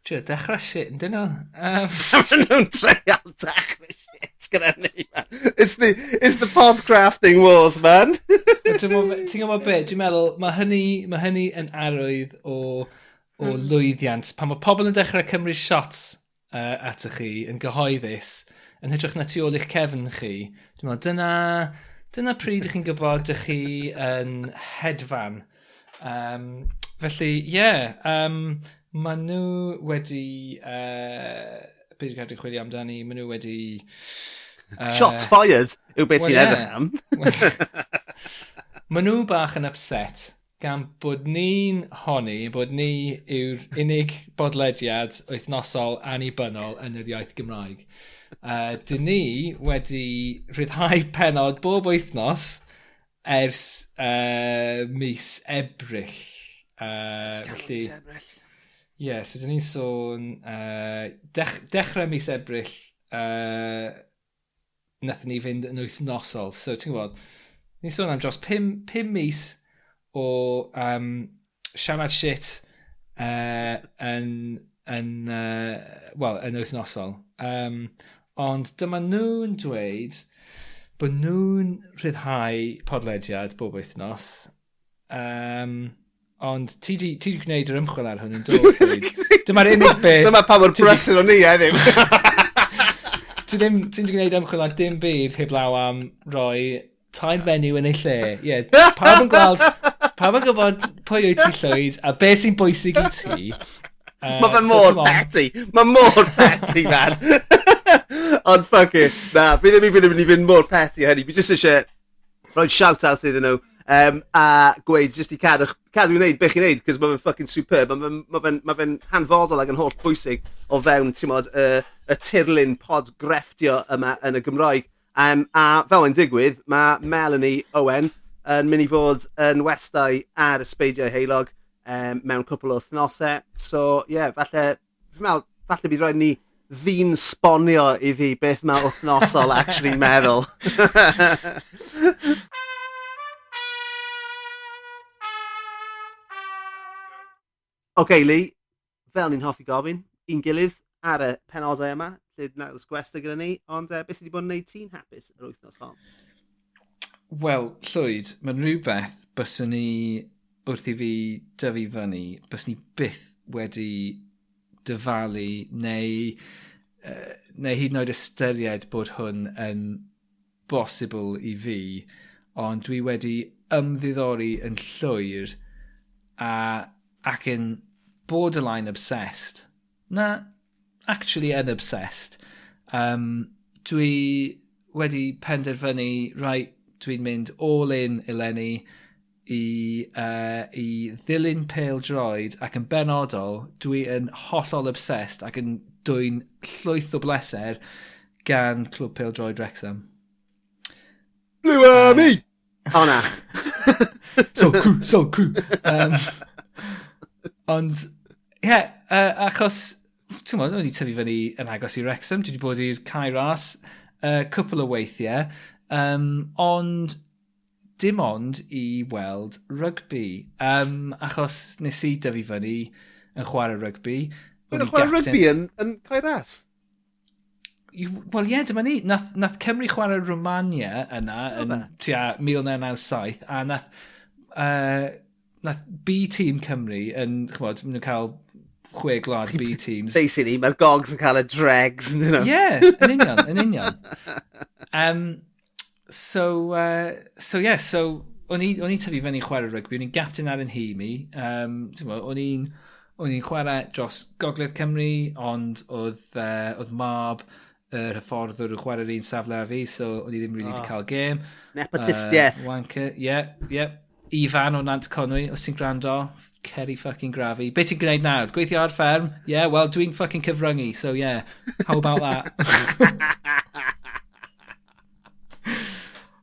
trio dechrau shit, yn dyn nhw. Um... nhw'n treial dechrau shit gyda ni, man. It's the, it's the podcrafting wars, man. Ti'n gwybod beth? dwi'n meddwl, mae hynny, ma hynny yn arwydd o, o hmm. lwyddiant. Pan mae pobl yn dechrau cymryd shots uh, atoch chi yn gyhoeddus, yn hytrach na tu ôl i'ch cefn chi, dwi'n meddwl, dyna, dyna pryd ych chi'n gwybod ych chi yn hedfan. Um, felly, ie, yeah, um, maen nhw wedi... Uh, Beth i gadw chwilio amdani, maen nhw wedi... Uh, Shots fired yw beth well, ti'n yeah. edrych am. maen nhw bach yn upset gan bod ni'n honni bod ni yw'r unig bodlediad wythnosol annibynnol yn yr iaith Gymraeg. Uh, dyn ni wedi rhyddhau penod bob wythnos ers uh, mis ebryll. Uh, felly, ebryll. Ie, yeah, so dyn ni'n sôn uh, dech, dechrau mis ebryll uh, nathon ni fynd yn wythnosol. So ti'n gwybod, ni'n sôn am dros 5, 5 mis o um, siarad shit uh, yn, yn, uh, well, yn wythnosol. Um, Ond dyma nhw'n dweud bod nhw'n rhyddhau podlediad bob wythnos. Um, ond ti di, ti di gwneud yr ymchwil ar hwn yn dod. Dyma'r unig beth... Dyma pa mor brysur o'n i eh, eddim. ti ddim, ti'n di gwneud ymchwil ar dim byd heblaw am roi tair fenyw yn ei lle. Ie, yeah, pawb yn gweld, pawb yn gwybod pwy wyt ti llwyd a beth sy'n bwysig i ti. Uh, mae fe mor so, petty. mae mor petty, man. Ond fuck it. Na, fi ddim yn mynd i fynd mor peti hynny. Fi jyst eisiau rhoi shout-out iddyn nhw. Um, a gweud jyst i cadw, cadw wneud beth chi'n neud, cos mae fe'n ffucking superb. Mae fe'n ma fe, ma fe hanfodol ac yn holl bwysig o fewn, ti'n modd, y, y tirlun pod grefftio yma yn y Gymraeg. Um, a fel yn digwydd, mae Melanie Owen yn mynd i fod yn westau ar y sbeidiau heilog um, mewn cwpl o thnosau. So, ie, yeah, falle, fi'n meddwl, falle bydd rhaid ni ddyn sbonio i fi beth mae wythnosol actually meddwl. Oce, okay, Lee, fel ni'n hoffi gofyn, un gilydd ar y penodau yma, lle nawr oes gwesta gyda ni, ond uh, beth sydd wedi bod yn gwneud ti'n hapus yr wythnos hon? Wel, Llwyd, mae'n rhywbeth byswn ni wrth i fi dyfu fyny, byswn ni byth wedi dyfalu neu, uh, neu hyd yn oed ystyried bod hwn yn bosibl i fi, ond dwi wedi ymddiddori yn llwyr a, ac yn borderline obsessed. Na, actually yn obsessed. Um, dwi wedi penderfynu, right, dwi'n mynd all in eleni, i, uh, i ddilyn pêl droed ac yn benodol dwi yn hollol obsessed ac yn dwy'n llwyth o bleser gan Clwb Pêl Droed Wrexham. Blue Army! O na. so crew, so crew. Um, ond, ie, yeah, uh, achos, ti'n modd, i tyfu fyny yn agos i Wrexham, dwi wedi bod i'r Cai Ras uh, cwpl o weithiau, um, ond dim ond i weld rygbi. Um, achos nes i dyfu fyny yn chwarae rygbi. Yn chwarae rygbi yn, yn Cairas? Wel ie, yeah, dyma ni. Nath, nath Cymru chwarae Romania yna oh, yn tua 1997 a nath, uh, nath B Team Cymru yn, chymod, nhw'n cael chwe glad B Teams. Basically, mae'r gogs yn cael y dregs. Ie, yeah, yn union, yn union. um, So, uh, so yeah, so o'n i, o'n i tyfu fyny chwarae rygbi, o'n i'n gapten ar yn hi mi. Um, o'n i'n o'n i'n chwarae dros Gogledd Cymru, ond oedd, uh, oedd mab yr er hyfforddwr yn chwarae'r un safle a fi, so o'n i ddim really oh. Ah. cael gêm. Nepotistiaeth. Uh, wanker, ie, yeah, ie. Yeah. Ifan o Nant Conwy, os ti'n gwrando, Ceri fucking grafi. Be ti'n gwneud nawr? Gweithio ar fferm? Yeah, well, dwi'n fucking cyfryngu, so yeah, how about that?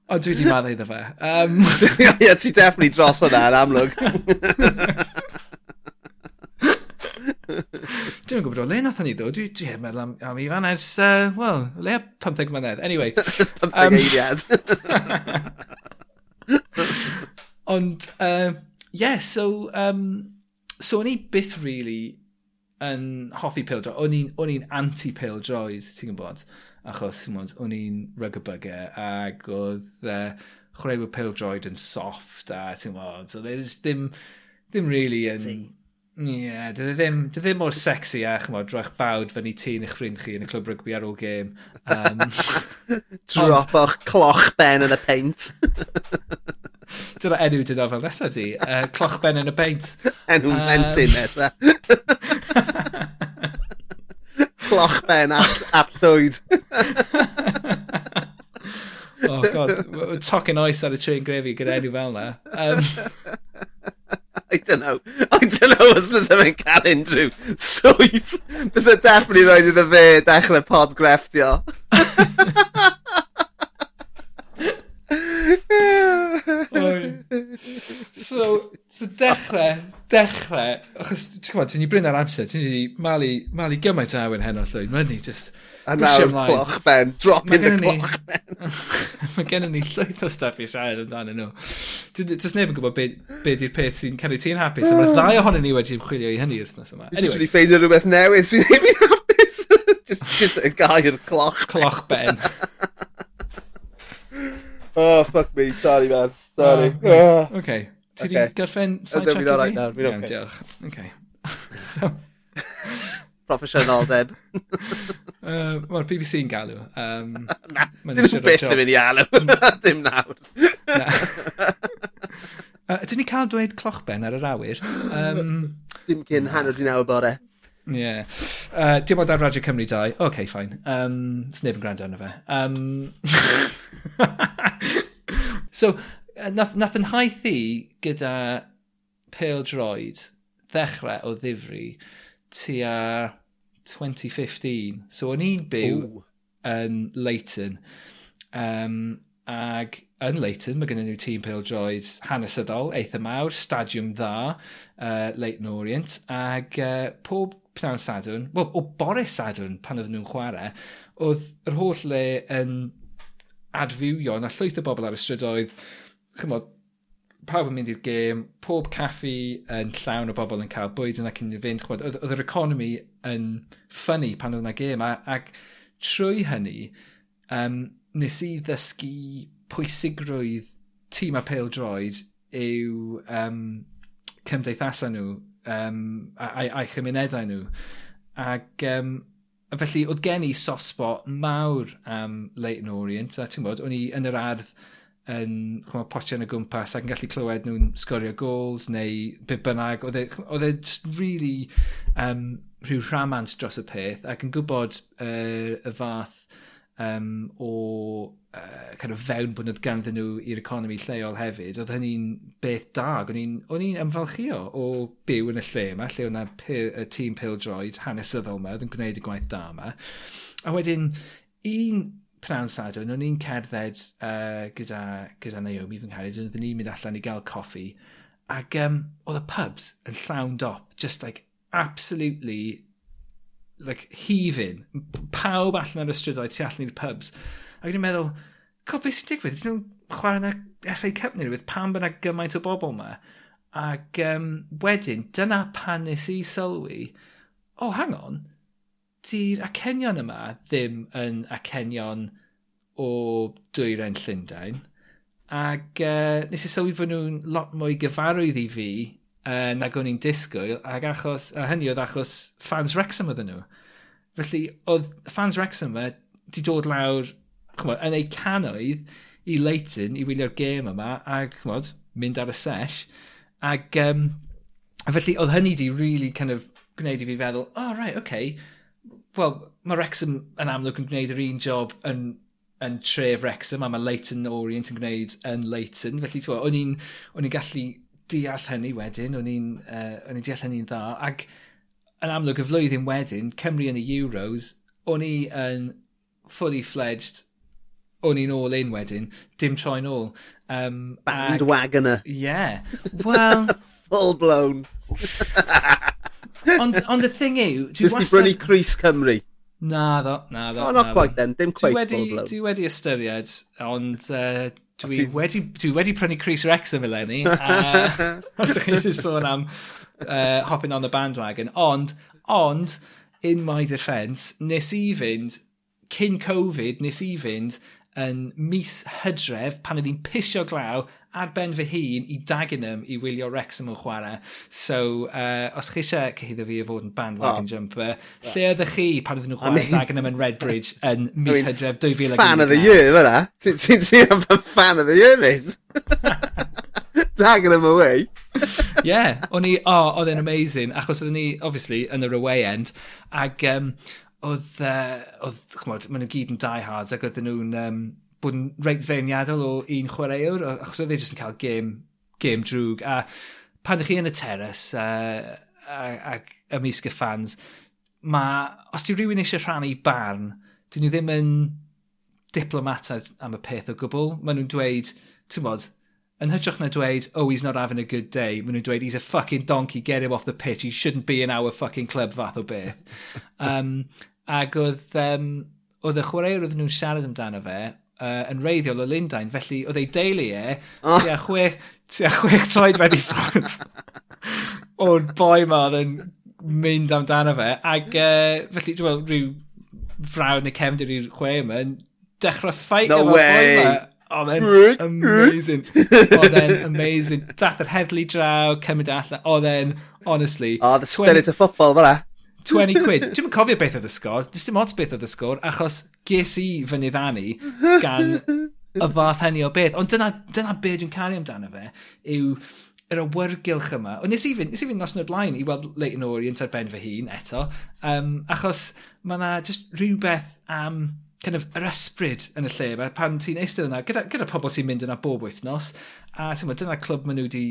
Ond dwi wedi madd iddo fe. Um... Ie, ti definitely dros hwnna yn amlwg. Dwi'n gwybod o le nath ni ddod. Dwi'n dwi meddwl am, am Ifan ers, uh, well, le 15 mynedd. Anyway. 15 um... eiliad. Ond, uh, yeah, so, um, so o'n i byth really yn hoffi pildroed. O'n i'n anti-pildroed, ti'n gwybod. Achos, chymod, o'n i'n rygybygau ac oedd e, uh, chwaraewyr peldroed yn soft a ti'n modd. So there's ddim, ddim really yn... Ie, yeah, dy ddim, dy ddim mor sexy a chymod, drach bawd fyny ti yn eich ffrind chi yn y clwb rygbi ar ôl gêm. Um, Drop o'ch cloch ben yn y peint. Dyna enw dy fel nesaf di, uh, cloch ben yn y peint. enw um, mentyn nesaf cloch ben at, at llwyd. oh god, we're talking ice ar y trwy'n grefi gyda enw fel na. Um... I don't know. I don't know os bys e'n cael unrhyw swydd. Bys e definitely roed iddo fe dechrau pod grefftio. so, so dechrau, dechrau, achos ti'n gwybod, ti'n i bryn ar amser, ti'n i malu, malu gymaint o awen heno llwyd, mae'n ni just... A nawr cloch ben, drop in the cloch ben. mae gennym ni llwyth o stuff i siarad amdano nhw. Does neb yn gwybod be, be di'r peth sy'n cael ei ti'n hapus, a mae'r ddau ohonyn ni wedi ymchwilio i hynny wrthnos yma. Anyway. Dwi'n ffeindio rhywbeth newydd sy'n ei fi hapus. just, just a gair cloch. Cloch ben. Oh, fuck me. Sorry, man. Sorry. Oh, right. oh. Okay. Ti okay. di gorffen sidetrack i fi? Right nawr, fi'n okay. diolch. Okay. so... Proffesiynol, Deb. uh, Mae'r BBC yn galw. Um, na, dyn nhw beth yn mynd i alw. Dim nawr. na. Uh, dyn ni cael dweud clochben ar yr awyr. Um, Dim cyn hanner di nawr bore. Ie. Yeah. Uh, dim ond ar Radio Cymru 2. OK, fine. Um, Sneb yn gwrando arno fe. Um, so, nath, nath yn haith i gyda Pêl Droid ddechrau o ddifri tua 2015. So, o'n i'n byw Ooh. yn Leighton. Um, ag yn Leighton, mae gennym nhw tîm Pêl Droid hanesyddol, eitha mawr, stadiwm dda, uh, Leighton Orient, ag uh, pob pnawn Sadwrn, wel, o bore Sadwrn pan oedden nhw'n chwarae, oedd yr holl le yn adfywio, na llwyth o bobl ar y strydoedd, chymod, pawb yn mynd i'r gêm, pob caffi yn llawn o bobl yn cael bwyd yna cyn i fynd, chymod, oedd, oedd yr economi yn ffynnu pan oedd yna gêm, ac trwy hynny, um, nes i ddysgu pwysigrwydd tîm a pêl droed yw um, cymdeithasau nhw um, a'i a'u chymunedau nhw. Ac um, felly oedd gen i soft spot mawr am Leighton Orient. A ti'n bod, o'n i yn yr ardd yn chwma, potio yn y gwmpas ac yn gallu clywed nhw'n sgorio gols neu beth bynnag. Oedd e just really um, rhyw rhamant dros y peth ac yn gwybod uh, y fath um, o uh, kind of fewn bod fewnbwynod ganddyn nhw i'r economi lleol hefyd, oedd hynny'n beth da. O'n i'n, ymfalchio o byw yn y lle yma, lle oedd y tîm pildroed hanesyddol yma, oedd yn gwneud y gwaith da yma. A wedyn, un pnawn sadwn, o'n i'n cerdded uh, gyda, gyda Naomi fy ngharid, oedden ni'n mynd allan i gael coffi, ac um, oedd y pubs yn llawn dop, just like absolutely like heaving. Pawb allan ar y strydoedd tu allan i'r pubs. Ac o'n i'n meddwl, co beth sy'n digwydd? Dyn nhw'n chwarae na FA Cup neu rhywbeth pan byna gymaint o bobl yma. Ac um, wedyn, dyna pan nes i sylwi, o, oh, hang on, di'r acenion yma ddim yn acenion o dwyren Llundain. Ac uh, nes i sylwi fod nhw'n lot mwy gyfarwydd i fi uh, nag o'n i'n disgwyl, ac achos, a hynny oedd achos fans Wrexham oedden nhw. Felly, oedd fans Wrexham yma di dod lawr chmod, yn ei canoedd i Leighton i wylio'r gêm yma ac chmod, mynd ar y sesh. Ac um, felly oedd hynny di really kind of gwneud i fi feddwl, oh right, okay, well, mae Wrexham yn amlwg yn gwneud yr un job yn, yn tref Wrexham a mae Leighton Orient yn gwneud yn Leighton. Felly, ti'n o'n i'n o'n i'n gallu deall hynny wedyn, o'n i'n uh, o'n i'n deall hynny'n dda. Ac yn amlwg y flwyddyn wedyn, Cymru yn y Euros, o'n i yn fully fledged o'n i'n all in wedyn, dim troi'n ôl. Um, Bandwagoner. Yeah. Well... Full blown. ond, ond y thing yw... Dwi wastad... brynu Cris Cymru. Na ddo, na ddo. Oh, not quite then, dim quite wedi, full blown. Dwi wedi ystyried, ond uh, dwi, ti... wedi, dwi wedi prynu Chris Wrexham eleni. uh, os ydych chi eisiau sôn am uh, hopping on the bandwagon. Ond, ond, in my defence, nes i fynd, cyn Covid, nes i fynd yn mis Hydref pan oedd hi'n pisio glaw ar ben fy hun i Dagenham i wylio Wrexham yn chwarae. So, uh, os chi eisiau cyhyddo fi i fod yn bandwagon oh. jumper, yeah. lle oeddech chi pan oedden nhw'n chwarae I mean, Dagenham yn Redbridge yn mis I mean, Hydref 2019? Fan of the year, fyna. Ti'n fan of the year, mate. Dagenham away. yeah, o'n i, oh, oedd e'n amazing, achos oedd ni, obviously, yn yr away end, ac um, oedd, uh, oedd, chmod, maen nhw gyd yn diehards ac oedden nhw'n um, bod yn reit feirniadol o un chwaraewr, achos oedd e jyst yn cael game, game drwg. A pan ydych chi yn y teres uh, ac ymysg y fans, mae, os di rhywun eisiau rhannu barn, dyn nhw ddim yn diplomatau am y peth o gwbl. Maen nhw'n dweud, ti'n bod, yn hytrach na dweud, oh, he's not having a good day, maen nhw'n dweud, he's a fucking donkey, get him off the pitch, he shouldn't be in our fucking club fath o beth. um, ac oedd, um, oedd y chwaraewr oedd nhw'n siarad amdano fe, uh, yn reiddiol o Lundain, felly oedd ei deulu e, oh. tua chwech, tua chwech troed fe'n ei ffordd. O'r boi ma oedd yn mynd amdano fe, ac uh, felly, dwi'n meddwl, rhyw frawd neu cefndir i'r chwe yma, dechrau ffait no efo'r boi ma Oedd e'n amazing. Oedd e'n amazing. Dath yr heddlu draw, cymryd allan. Oedd e'n, honestly... Oh, the spirit 20, of football, fel 20 quid. Dwi'n cofio beth oedd y sgôr. Dwi'n dim ots beth oedd y sgôr, achos ges i fy niddannu gan y fath hynny o beth. Ond dyna, dyna beth dwi'n caru amdano fe, yw yr awyrgylch yma. O, nes i fynd, nes i fynd noson o'r blaen i weld Leighton Orient ar ben fy hun eto, um, achos mae yna just rhywbeth am... Um, kind of yr ysbryd yn y lle yma pan ti'n eistedd yna gyda, gyda pobl sy'n mynd yna bob wythnos a ti'n dyna clwb maen nhw wedi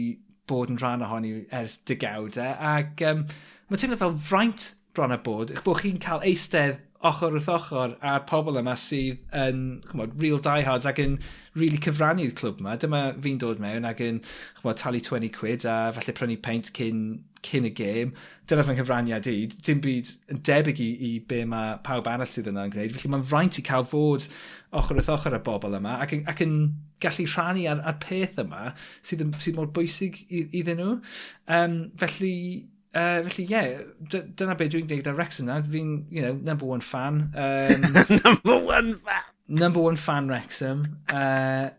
bod yn rhan ohoni ers degawdau ac um, mae teimlo fel fraint bron a bod eich bod chi'n cael eistedd ochr wrth ochr a'r pobl yma sydd yn chymod, real diehards ac yn really cyfrannu'r clwb yma. Dyma fi'n dod mewn ac yn chymod, talu 20 quid a falle prynu paint cyn cyn y gêm. Dyna fy nghyfraniad i. Dim byd yn debyg i, i be mae pawb arall sydd yna yn gwneud. Felly mae'n fraint i cael fod ochr wrth ochr y bobl yma ac, ac yn gallu rhannu ar, ar peth yma sydd, sydd mor bwysig iddyn nhw. Um, felly, uh, felly ie, yeah, dyna beth dwi'n gwneud ar Wrexham na. Fi'n, you know, number one fan. Um, number one fan! Number one fan Wrexham. Uh,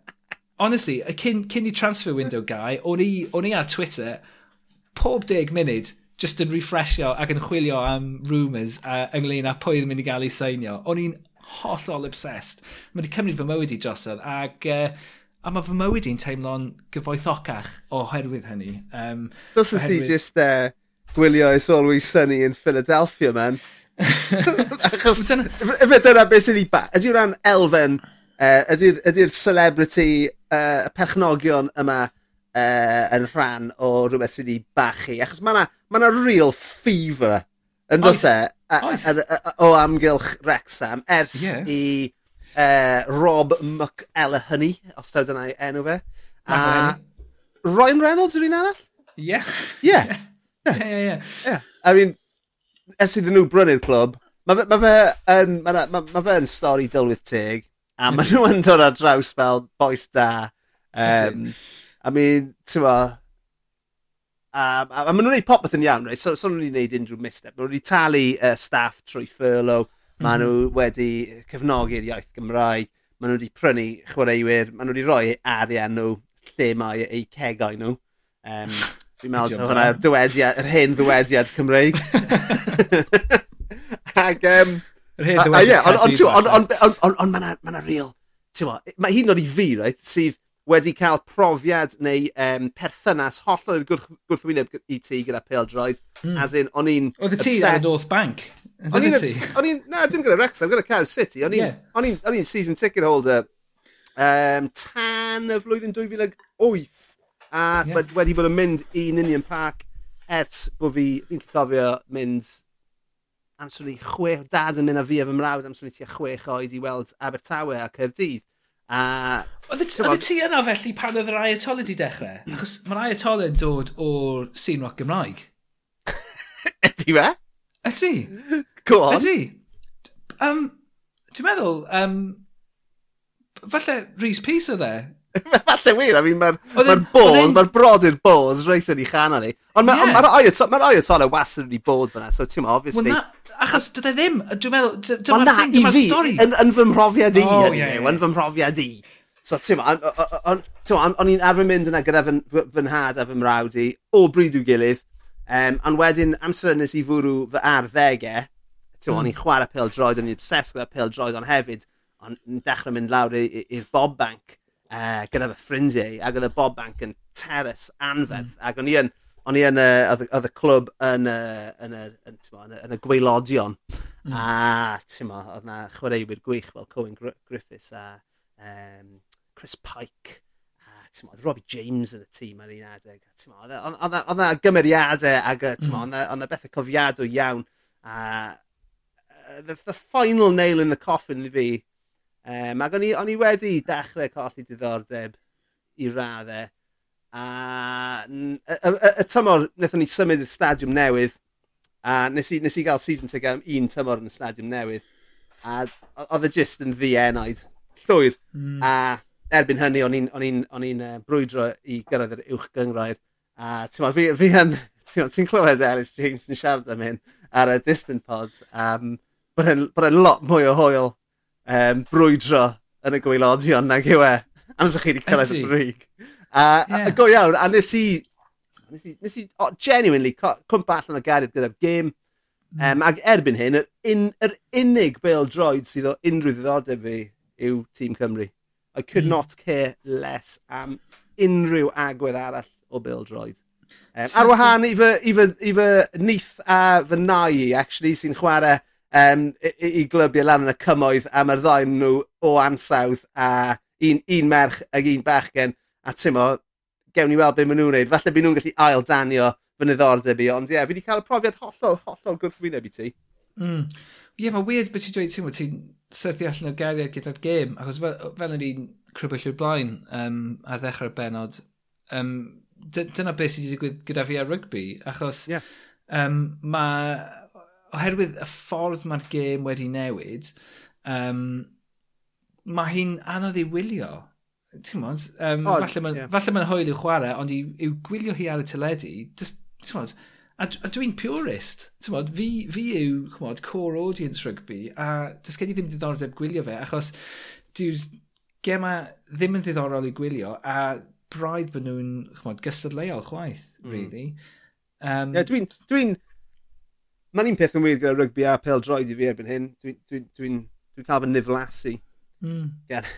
honestly, cyn, cyn i transfer window guy, o'n i, on i ar Twitter pob deg munud just yn refreshio ac yn chwilio am rumours uh, ynglyn â pwy ddim mynd i gael ei seinio. O'n i'n hollol obsessed. Mae wedi cymryd fy mywyd i drosodd ac uh, a mae fy mywyd i'n teimlo'n gyfoethocach oherwydd hynny. Um, Doesn't oherwydd... he just uh, e, gwylio It's Always Sunny in Philadelphia, man? Achos, fe dyna beth sydd i ba. Ydyw ran elfen, uh, ydy'r ydy celebrity uh, perchnogion yma uh, yn rhan o rhywbeth sydd wedi bachu. Achos mae yna ma, real fever yn dos e o amgylch Rexham ers yeah. i uh, Rob McElhenney, os daw dyna enw fe. A Ryan Reynolds yw'r un arall? Ie. Ie. Ie, ie, I mean, ers iddyn nhw brynu'r clwb, mae fe, ma fe, yn, ma, ma, ma fe yn stori dylwydd teg, a mae nhw yn dod ar draws fel boes da. Um, I mean, ti'n ma... Um, a, a maen nhw'n gwneud popeth yn iawn, right? So, so nhw'n gwneud unrhyw misstep. Maen nhw wedi talu uh, staff trwy furlough. Ma' mm -hmm. nhw wedi cefnogi'r iaith Gymraeg. maen nhw wedi prynu chwaraewyr. maen nhw wedi rhoi arian nhw lle mae eu cegau nhw. Um, Fi'n meddwl bod hwnna dywediad, yr hen ddywediad Cymreig. Ac, um, yr hen ddywediad Ond, ond, real, ond, ond, ond, ond, ond, ond, ond, ond, ond, wedi cael profiad neu um, perthynas hollol i'r gwrthwyneb i ti gyda peldroed. Mm. As in, o'n i'n... Oedd y ti ar y North Bank? O'n i'n... Na, dim gyda Wrexham, gyda Cardiff City. O'n i'n yeah. season ticket holder um, tan y flwyddyn 2008. A yeah. wedi bod yn mynd i Ninian Park ers bod fi, fi'n cofio mynd am swn i chwech, dad yn mynd â fi a fy mrawd amser ni tua chwech oed i weld Abertawe a Cerdydd. A... Oedd ti yna felly pan oedd yr Ayatollah wedi dechrau? Hmm. Achos mae'r Ayatollah yn dod o'r sîn rock Gymraeg. Ydy fe? Ydy. Go on. Ydy. Um, Dwi'n meddwl, um, falle Rhys Peace oedd e Falle wir, I mean, mae'r ma bod, mae'r brodyr bod reis yn ei chanol ni. Ond mae'r yeah. ma, ma oed tole wastad wedi bod fyna, so ti'n ma, obviously... Well, na, achos dyna ddim, dwi'n meddwl, dyma'r thing, dyma'r stori. Yn, yn fy mhrofiad i, oh, yeah, yeah. yn fy mhrofiad i. So ti'n o'n i'n arfer mynd yna gyda fy nhad a fy mrawd i, o bryd i'w gilydd, um, ond wedyn amser nes i fwrw fy arddegau, ti'n mm. o'n i'n chwarae pel droed, o'n i'n obses gyda pel droed, ond hefyd, o'n dechrau mynd lawr i'r bob bank uh, gyda fy ffrindiau ac oedd y Bob Bank yn teres anferth mm. ac o'n i yn o'n i yn y, oedd y clwb yn y, yn y, yn, tyma, yn, yn y gweilodion. Mm. A tyma, oedd na chwaraewyr gwych fel Cohen Griffiths a um, Chris Pike a tyma, oedd Robbie James yn y tîm ar un adeg. Oedd e, e, na gymeriadau ac tyma, mm. oedd na bethau cofiadw iawn. A uh, the, the final nail in the coffin i fi Um, ac o'n i, on i wedi dechrau colli diddordeb i raddau. A y, y, y, y tymor, wnaethon ni symud i'r stadiwm newydd. A nes i, nes i gael season ticket am un tymor yn y stadiwm newydd. A oedd e jyst yn ddienaid. Llwyr. Mm. A erbyn hynny, o'n i'n uh, brwydro i gyrraedd yr uwch gyngrair. A ti'n fi, fi yn... Ti'n clywed Ellis James yn siarad am hyn ar y distant pod. Um, bod e'n lot mwy o hoel um, brwydro yn y gweilodion nag yw e. Amser chi wedi cyrraedd y brig. A, yeah. a go iawn, a nes i, nes i, nes i oh, genuinely cwmpa allan o gariad gyda'r gêm. Um, ac erbyn hyn, yr, un, yr unig bel droed sydd o unrhyw ddiddordeb fi yw Tîm Cymru. I could mm. not care less am unrhyw agwedd arall o bel droid. Um, ar wahân i fy, i, fy, i fy nith a fy nai, actually, sy'n chwarae um, i i i glybio lan yn y cymoedd a mae'r ddau nhw o ansawdd a un un merch ag un bachgen a t'mo gewn ni weld beth maen nhw'n neud. Falle byd nhw'n gallu ail danio fy niddordeb i ond ie yeah, fi wedi cael y profiad hollol hollol gwrthwyneb i ti. Mm. Ie ma'n weird beth ti'n dweud t'mo' ti'n syrthi allan o'r geriad gyda'r gêm achos fel, fel yn i'n crybwyll o'r blaen um, ar ddechrau'r benod, um, dyna beth sydd wedi digwydd gyda fi ar rygbi achos... yeah. um, mae oherwydd y ffordd mae'r gêm wedi newid, um, mae hi'n anodd i wylio. Ti'n modd, um, oh, falle mae'n yeah. ma hwyl i'w chwarae, ond i, i'w gwylio hi ar y teledu, just, ti'n modd, a, a dwi'n purist. Ti'n modd, fi, fi yw, chymod, core audience rugby, a dys gen i ddim diddordeb gwylio fe, achos dwi'n gema ddim yn ddiddorol i gwylio, a braidd bod nhw'n, chymod, gystadleuol chwaith, mm. really. Um, yeah, dwi'n dwi, Mae'n un peth yn wir gyda rygbi a pel droed i fi erbyn hyn. Dwi'n dwi, dwi, dwi, dwi cael fy niflasu mm. gan,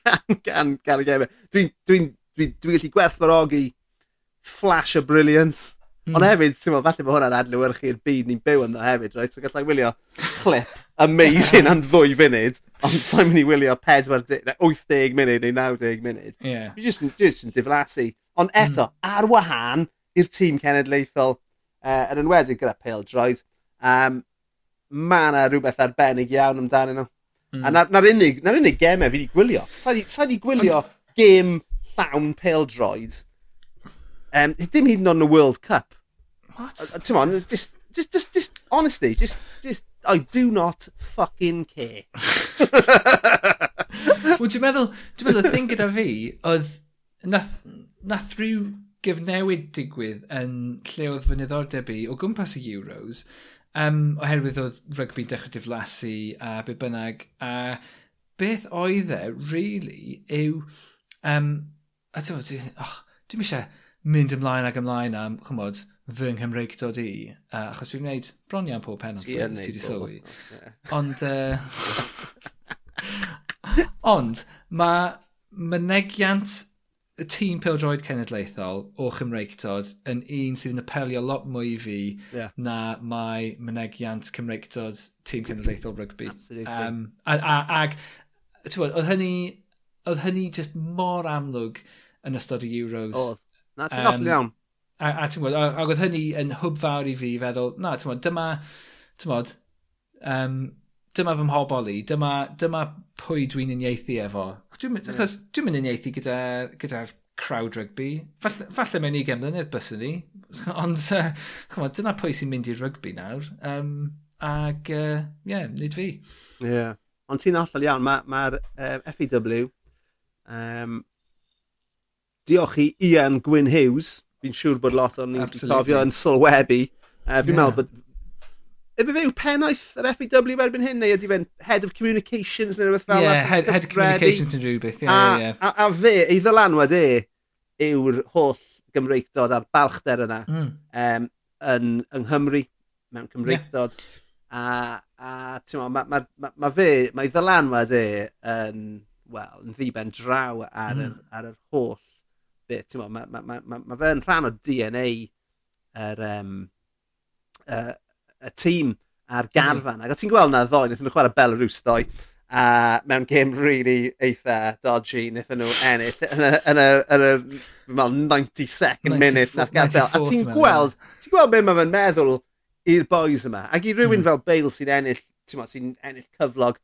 gan, gan, gan y gemau. E. Dwi'n dwi, dwi, dwi gallu gwerthfarogi flash o brilliance. Mm. Ond hefyd, ti'n meddwl, falle bod hwnna'n adlywyrchu'r byd ni'n byw ynddo hefyd, right? So gallai wylio clip amazing am ddwy funud, ond sa'n mynd i wylio 40, 80 munud neu 90 munud. Yeah. Dwi just jyst yn diflasu. Ond eto, mm. ar wahân i'r tîm cenedlaethol, uh, yn enwedig gyda Pale Droid, Um, mae yna rhywbeth arbennig iawn amdano nhw. Mm. A na'r na unig, na unig gemau fi wedi gwylio. Sa'i wedi gwylio And... gêm llawn droid Um, dim hyd yn oed yn y World Cup. What? Uh, Ti'n on, just, just, just, just, honestly, just, just, I do not fucking care. Wel, dwi'n meddwl, dwi'n meddwl, y thing gyda fi, oedd, nath, nath rhyw gyfnewid digwydd yn lle oedd fy niddordeb i o gwmpas y Euros, Um, oherwydd oedd rygbi dechrau diflasu a be bynnag. A beth oedd e, really, yw... Um, a ti'n meddwl, oh, dwi'n eisiau mynd ymlaen ag ymlaen am, chymod, fy Nghymreig dod i, uh, achos dwi'n gwneud bron iawn pob penod, ti wedi sylwi. Ond, uh, ond, mae mynegiant y tîm pildroed cenedlaethol o Cymreictod yn un sydd yn apelio lot mwy i fi yeah. na mae mynegiant Cymreictod tîm cenedlaethol rygbi. Um, a, a, ag, bod, oedd hynny, oedd hynny just mor amlwg yn ystod y Euros. Oedd. Na, ti'n um, iawn. A, a ti'n gwybod, ac oedd hynny yn hwb fawr i fi feddwl, na, ti'n gwybod, dyma, ti'n gwybod, um, dyma fy mhobol i, dyma, dyma pwy dwi'n uniaethu efo. Dwi'n yeah. achos dwi'n mynd uniaethu gyda'r gyda, gyda crowd rugby. Falle, falle mewn i mlynedd byswn ni. Ond uh, on, dyna pwy sy'n mynd i'r rugby nawr. Um, ag, ie, uh, yeah, nid fi. Ie. Yeah. Ond ti'n allal iawn, mae'r ma, ma um, FEW, um, diolch i Ian Gwyn Hughes, fi'n siŵr bod lot o'n ni'n cofio yn sylwebu. Uh, fi'n yeah. meddwl bod Efe fe yw pennaeth yr FEW erbyn hyn, neu ydy fe'n Head of Communications neu rhywbeth fel yeah, Head, head of Communications yn rhywbeth, ie, yeah, ie. A, a, a fe, ei ddylanwad e, yw'r holl Gymreigdod a'r balchder yna mm. um, yn, yng Nghymru, mewn Cymreigdod. Yeah. A, a mae ma, ma, ma fe, mae ddylanwad e yn, wel, yn ddiben draw ar, mm. ar, ar yr holl bit. ti'n Mae ma, ma, ma, ma, fe'n rhan o DNA yr, um, uh, y tîm a'r garfan. Mm. Ac ti'n gweld na ddoe, wnaethon nhw chwarae Belarus ddoe, a mewn game really eitha dodgy, wnaethon nhw ennill yn y 92nd minute nath gadael. A ti'n gweld, ti'n gweld beth mae fe'n meddwl i'r boys yma. Ac i rywun mm. fel Bale sy'n ennill, ti'n sy'n ennill cyflog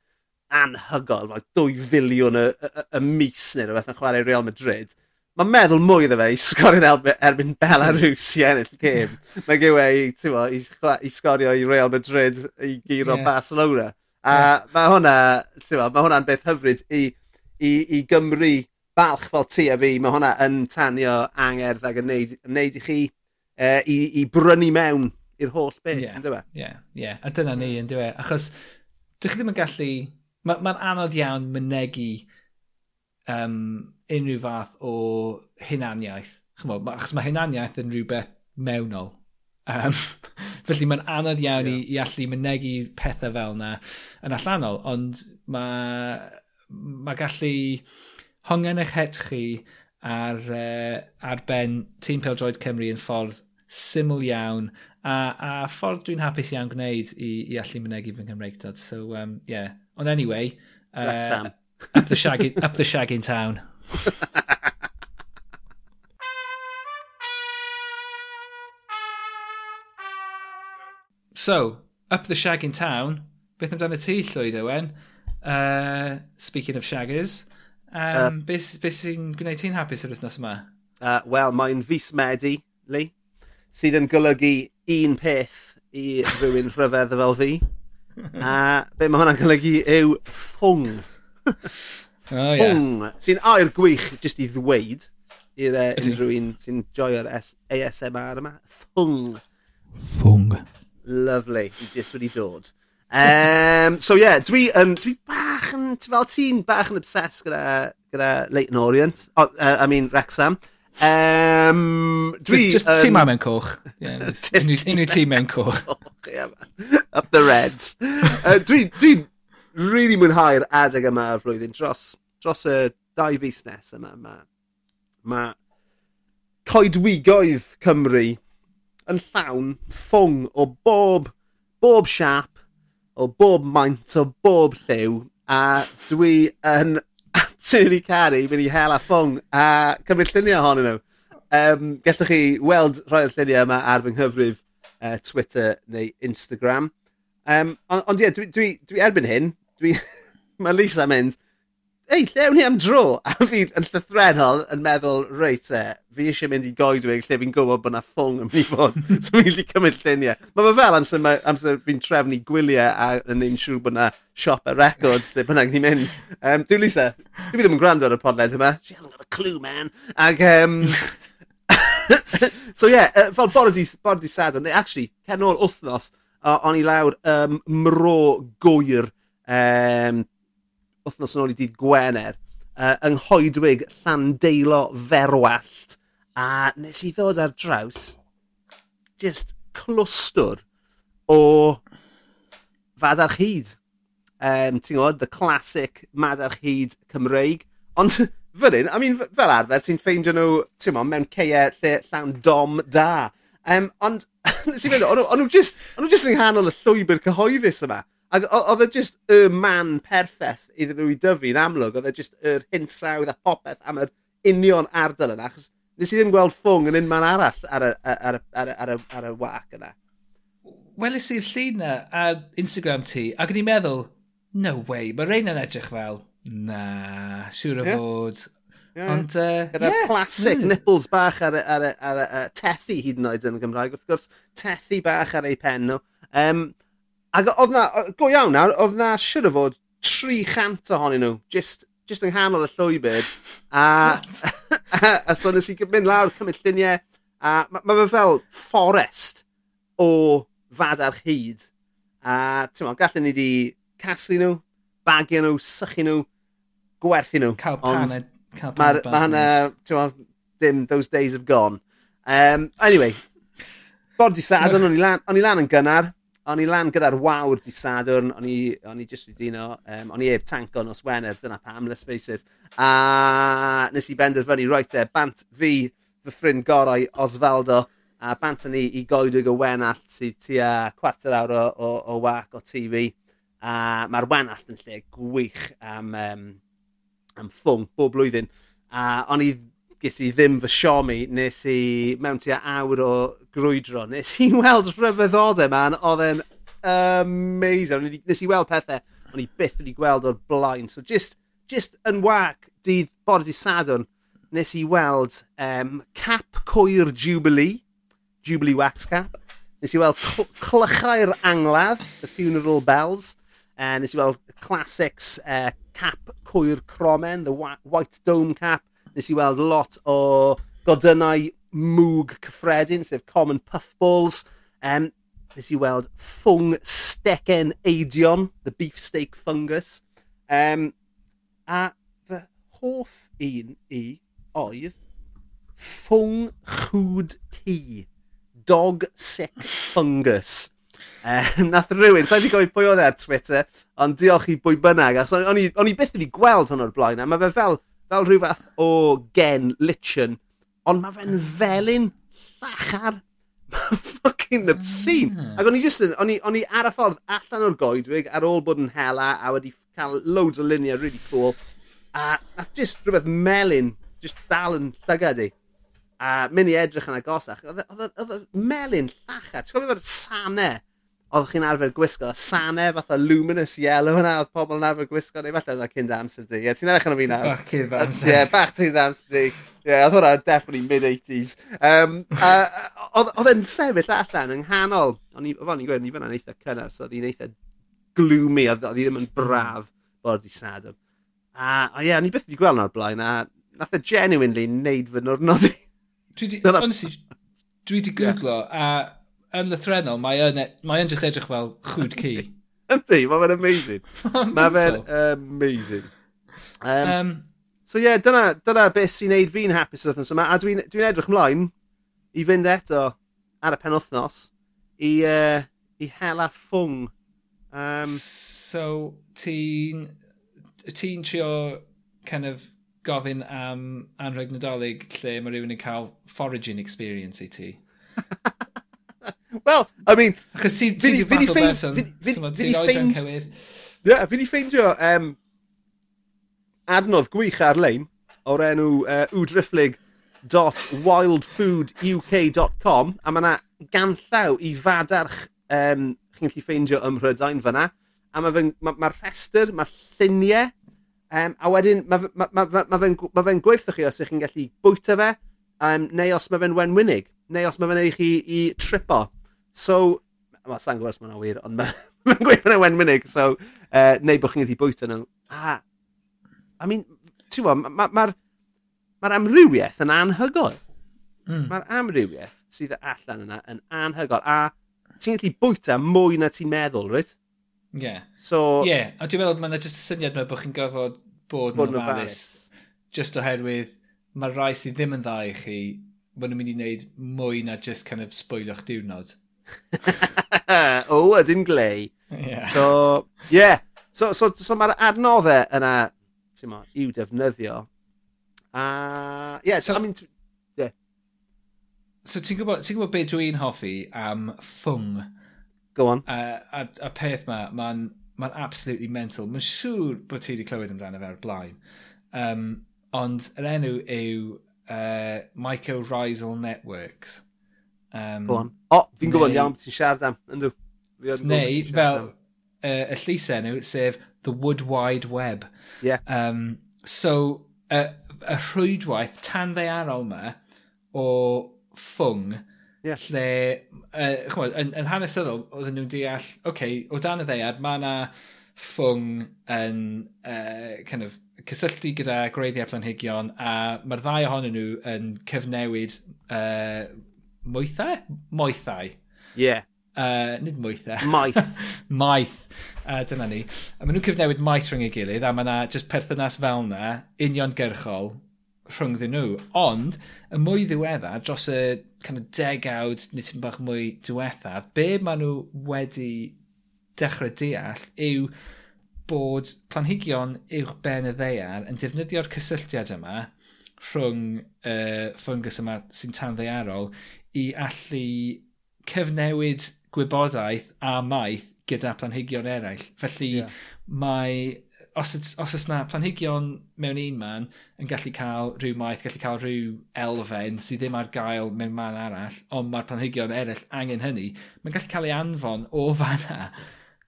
anhygol, fel 2 filiwn y, y, y, y mis neu rhywbeth yn chwarae Real Madrid Mae'n meddwl mwy iddo fe i sgorio'n erbyn, erbyn Belarus i ennill gêm. Mae gyw e i, i, i sgorio i Real Madrid i giro yeah. Barcelona. A yeah. mae hwnna, mae hwnna'n beth hyfryd i, i, i Gymru balch fel ti a fi. Mae hwnna yn tanio angerdd ac yn neud, neud i chi uh, i, i brynu mewn i'r holl beth, yeah. ynddo fe? Ie, yeah. yeah. a dyna ni, ynddo fe. Achos, dych chi ddim yn gallu... Mae'n ma, ma anodd iawn mynegu um, unrhyw fath o hunaniaeth. Chymo, achos mae hunaniaeth yn rhywbeth mewnol. Um, felly mae'n anodd iawn yeah. i, i allu mynegu pethau fel yna yn allanol, ond mae, mae gallu hongen eich het chi ar, uh, ar ben Tîm Peldroed Cymru yn ffordd syml iawn a, a ffordd dwi'n hapus iawn gwneud i, i allu mynegu fy Nghymreigdod. So, um, yeah. Ond anyway... Uh, Up the shag, up the shag in town. so, up the shag in town. Beth amdano ti, Llwyd Owen? Uh, speaking of shaggers. Um, uh, beth be sy'n gwneud ti'n hapus yr wythnos yma? Uh, Wel, mae'n fus medu, Lee, sydd yn golygu un peth i rhywun rhyfedd fel fi. A be mae hwnna'n golygu yw ffwng oh, yeah. Bwng, sy'n air gwych jyst i ddweud i'r e, uh, unrhyw un sy'n joio'r ASMR yma. Thwng. Thwng. Lovely, i jyst wedi dod. Um, so yeah, dwi, um, dwi bach yn, fel ti'n bach yn obsessed gyda, gyda Leighton Orient, oh, uh, I mean Wrexham. Um, dwi... Just, just um, tîm mewn coch. Yeah, unrhyw tîm mewn coch. Up the Reds. uh, dwi, dwi really mwynhau'r adeg yma o'r flwyddyn dros, dros y dau fus nes yma. Mae ma coedwigoedd Cymru yn llawn ffwng o bob, bob siap, o bob maint, o bob lliw, a dwi yn absolutely caru mynd i hel a ffwng a cymryd lluniau ohonyn nhw. Um, gallwch chi weld rhoi'r lluniau yma ar fy nghyfrif uh, Twitter neu Instagram. Um, ond ie, yeah, dwi, dwi, dwi erbyn hyn, dwi... mae Lisa mynd, ei, lle ni am dro? A fi yn llythrenol yn meddwl, reit e, fi eisiau mynd i goedwig lle fi'n gwybod bod yna ffwng yn mynd i fod. so fi'n gallu cymryd lluniau. Mae fe fel amser, amser fi'n trefnu gwyliau a yn ein siŵr bod yna siop a records lle bynnag ni'n mynd. Um, dwi Lisa, dwi ddim yn gwrando ar y podled yma. She hasn't got a clue, man. Ag, um, so ie, yeah, fel bod ydi sadwrn, actually, cenol wythnos, uh, o'n i lawr um, mro gwyr um, wythnos yn ôl i dydd Gwener, uh, yng Nghoedwig Llandeilo Ferwallt, a nes i ddod ar draws just clwstwr o fadarch hyd. Um, ti'n gwybod, the classic madarch hyd Cymreig. Ond fan hyn, I mean, fel arfer, ti'n ffeindio nhw, ti'n mo, mewn ceia lle llawn dom da. Um, ond, nes i fynd, ond nhw just, o'n nhw just yng nghanol y llwybr cyhoeddus yma. Ac oedd e just y man perffaith iddyn nhw i dyfu yn amlwg. Oedd e just yr hinsawdd a popeth am yr union ardal yna. Achos nes i ddim gweld ffwng yn un man arall ar y, ar y, ar y, ar y, ar y wac yna. Welis i'r llun na ar Instagram ti, ac yn i'n meddwl, no way, mae rhain yn edrych fel, na, siŵr o yeah. fod. Yeah. Ond, uh, Gyda yeah. classic mm. nipples bach ar, ar, ar, ar, ar, ar tethu hyd yn oed yn Gymraeg. Wrth gwrs, tethu bach ar ei pen nhw. Um, Ac oedd na, go iawn nawr, oedd na siwr o fod 300 ohonyn nhw, just, just yng nghanol y llwybyd. A, a, a so nes i mynd lawr, cymryd lluniau, a mae ma fe fel fforest o fadarch hyd. A ti'n meddwl, gallwn ni di casglu nhw, bagio nhw, sychu nhw, gwerthu nhw. Cael paned. Mae ma hynna, ti'n meddwl, dim, those days have gone. Um, anyway, bod di sad, o'n i lan yn gynnar, O'n i lan gyda'r wawr di Sadwrn, o'n i, on i jyst wedi dino, um, o'n i eb tanko nos Wener, dyna pam, let's face it. A nes i benderfynu, right there, bant fi, fy ffrind gorau, Osvaldo, a bant ni i goedwig y wenallt sydd tua cwarter awr o, o, o wac o TV. A mae'r wenallt yn lle gwych am, um, am ffwng bob blwyddyn. A o'n i ges i ddim fy siomi, nes i mewn tua awr o grwydro, nes i weld rhyfeddodau man, oedd e'n amazing. Nes i weld pethau o'n i byth wedi gweld o'r blaen. So just, just yn wac, dydd bod i sadwn, nes i weld um, cap coir Jubilee, Jubilee Wax Cap. Nes i weld cl clychau'r angladd, The Funeral Bells. Uh, nes i weld classics uh, cap coir cromen, The White Dome Cap nes i weld lot o godynnau mwg cyffredin, sef common puffballs. Um, nes i weld ffwng stecen eidion, the beefsteak fungus. Um, a fy hoff un i oedd ffwng chwd ci. Dog sick fungus. Um, nath rhywun, sa'n so di gofyn pwy oedd e ar Twitter, ond diolch i bwy bynnag, achos o'n i byth wedi gweld hwn o'r blaen, a mae fe fel fel rhyw fath o gen lichen, ond mae fe'n ah. felyn llachar. fucking obscene. Mm. Ac o'n i just yn, o'n i, on i ar y ffordd allan o'r goedwig ar ôl bod yn hela a wedi cael loads o luniau really cool. A nath just rhywbeth melyn, just dal yn llygad i. A mynd i edrych yn agosach. Oedd y e, e, e melyn llachar. Ti'n gofio fel sanau oeddech chi'n arfer gwisgo sane fatha luminous yellow yna oedd pobl yn arfer gwisgo neu falle oedd cyn amser di. Ie, ti'n edrych yn o fi nawr? Bach cyn amser. Ie, bach cyn amser di. Ie, oedd hwnna definitely mid-80s. Um, uh, oedd e'n sefyll allan yng nghanol, o'n i'n gweud, ni fyna'n eitha cynnar, so oedd i'n eitha gloomy, oedd i ddim yn braf bod i sadwm. A, o ie, o'n i byth wedi gweld na'r blaen, a nath e genuinely neud fy nwrnod i. Dwi di, honestly, dwi di googlo, a yn lythrenol, mae yn, e- mae yn just edrych fel chwd ci. Yndi, mae fe'n amazing. mae fe'n amazing. Um, um, so ie, yeah, dyna, dyna beth sy'n neud fi'n hapus yr wythnos yma, a dwi'n dwi edrych mlaen i fynd eto ar y penwthnos i, uh, i hela ffwng. Um, so, ti'n ti trio kind of gofyn am anrheg nadolig lle mae rhywun yn cael foraging experience i ti? Wel, I mean... Achos ti, ti di fath o berson. Ti'n oedran cywir. Ie, yeah, fi ni ffeindio um, adnodd gwych ar-lein o'r enw uh, www.wildfooduk.com a mae yna ganllaw i fadarch um, chi'n gallu ffeindio ym Mhrydain fyna a mae fe'n ma, ma rhestr, mae lluniau um, a wedyn mae ma, ma, ma, ma fe'n ma fe gweithio chi os ych chi'n gallu bwyta fe um, neu os mae fe'n wenwynig neu os mae fe'n eich i, i tripo So, well, sa'n gwrs mae'n wir, ond mae'n gweud mae'n wenwynig, so, uh, neu bod chi'n gallu bwyta nhw. A, I mean, ti'n gwybod, mae'r ma, ma, ma amrywiaeth yn anhygoel. Mm. Mae'r amrywiaeth sydd allan yna yn anhygoel. A ti'n gallu bwyta mwy na ti'n meddwl, reit? Ie. Yeah. So... Ie, yeah. a dwi'n meddwl mae'n just y syniad mae bod chi'n gofod bod, bod yn ofalus. Just oherwydd mae'r rai sydd ddim yn dda i chi, maen nhw'n mynd i wneud mwy na just kind of spoilio'ch diwrnod. o, ydyn glei. Yeah. So. Yeah. So, so, so mae'r adnoddau yna, ti'n mo, i'w defnyddio. A, uh, yeah, so, so, I mean, yeah. So, ti'n gwybod, ti gwybod beth dwi'n hoffi am ffwng? Go on. Uh, a, a peth ma, mae'n ma, absolutely mental. Mae'n siŵr bod ti wedi clywed amdano fe'r blaen. Um, ond yr enw yw uh, Mycorrhizal Networks. Um, Go on. O, oh, fi'n gwybod iawn beth ti'n siarad am, yndw. Neu, fel uh, y llys enw, sef The Wood Wide Web. Yeah. Um, so, y, y rhwydwaith tan ddearol yma o ffwng, yeah. lle, uh, chymod, yn, yn hanesyddol, oedden nhw'n deall, oce, okay, o dan y ddeiad, mae yna ffwng yn uh, kind of, cysylltu gyda greiddiau planhigion a mae'r ddau ohonyn nhw yn cyfnewid uh, mwythau? Moethau. Ie. Yeah. Uh, nid mwythau. Maeth. maeth. Uh, dyna ni. A maen nhw'n cyfnewid maeth rhwng ei gilydd a mae yna just perthynas fel yna uniongyrchol rhwng ddyn nhw. Ond, y mwy ddiweddar, dros y kind of degawd neu tym bach mwy diwethaf, be maen nhw wedi dechrau deall yw bod planhigion uwch ben y ddeiar yn defnyddio'r cysylltiad yma rhwng y uh, ffungus yma sy'n tan ddeiarol i allu cyfnewid gwybodaeth a maeth gyda planhigion eraill. Felly yeah. mae... Os, os oes na planhigion mewn un man yn gallu cael rhyw maeth, gallu cael rhyw elfen sydd ddim ar gael mewn man arall, ond mae'r planhigion eraill angen hynny, mae'n gallu cael ei anfon o fanna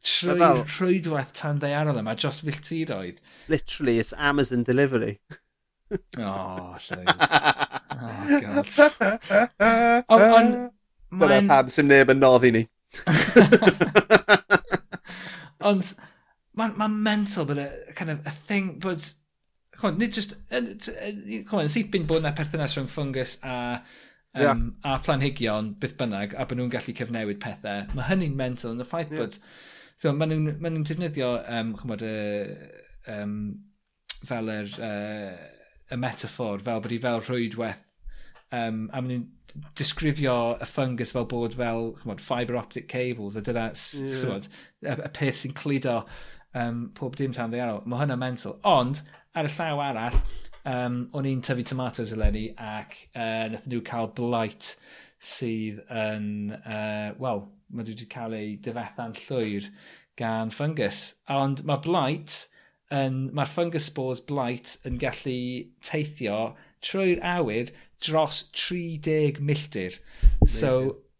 trwy fel, rhwydwaith tan ddeiarol yma dros filltiroedd. Literally, it's Amazon delivery. oh, llwyd. Oh, God. Ond... Dyna pam sy'n neb yn noddi ni. Ond mae'n ma mental bod y kind of, a thing bod... Chwan, nid just... Chwan, sydd byn bod na perthynas rhwng fungus a... Um, yeah. a planhigion, byth bynnag, a bod nhw'n gallu cyfnewid pethau. Mae hynny'n mental yn y ffaith yeah. bod... So, mae nhw'n ma nhw defnyddio, um, chymod, uh, um, fel yr... Er, uh, y metafor fel bod hi fel rhwydwaith um, a maen nhw'n disgrifio y fungus fel bod fel chymod, fibre optic cables a dyna yeah. Symod, y, y peth sy'n cludo um, pob dim tan ddearol. Mae hynna mental. Ond ar y llaw arall, um, o'n i'n tyfu tomatoes eleni ac uh, nath nhw cael blight sydd yn, uh, wel, mae wedi cael ei difetha'n llwyr gan fungus. Ond mae blight yn, mae'r fungus spores blight yn gallu teithio trwy'r awyr dros 30 milltir. So,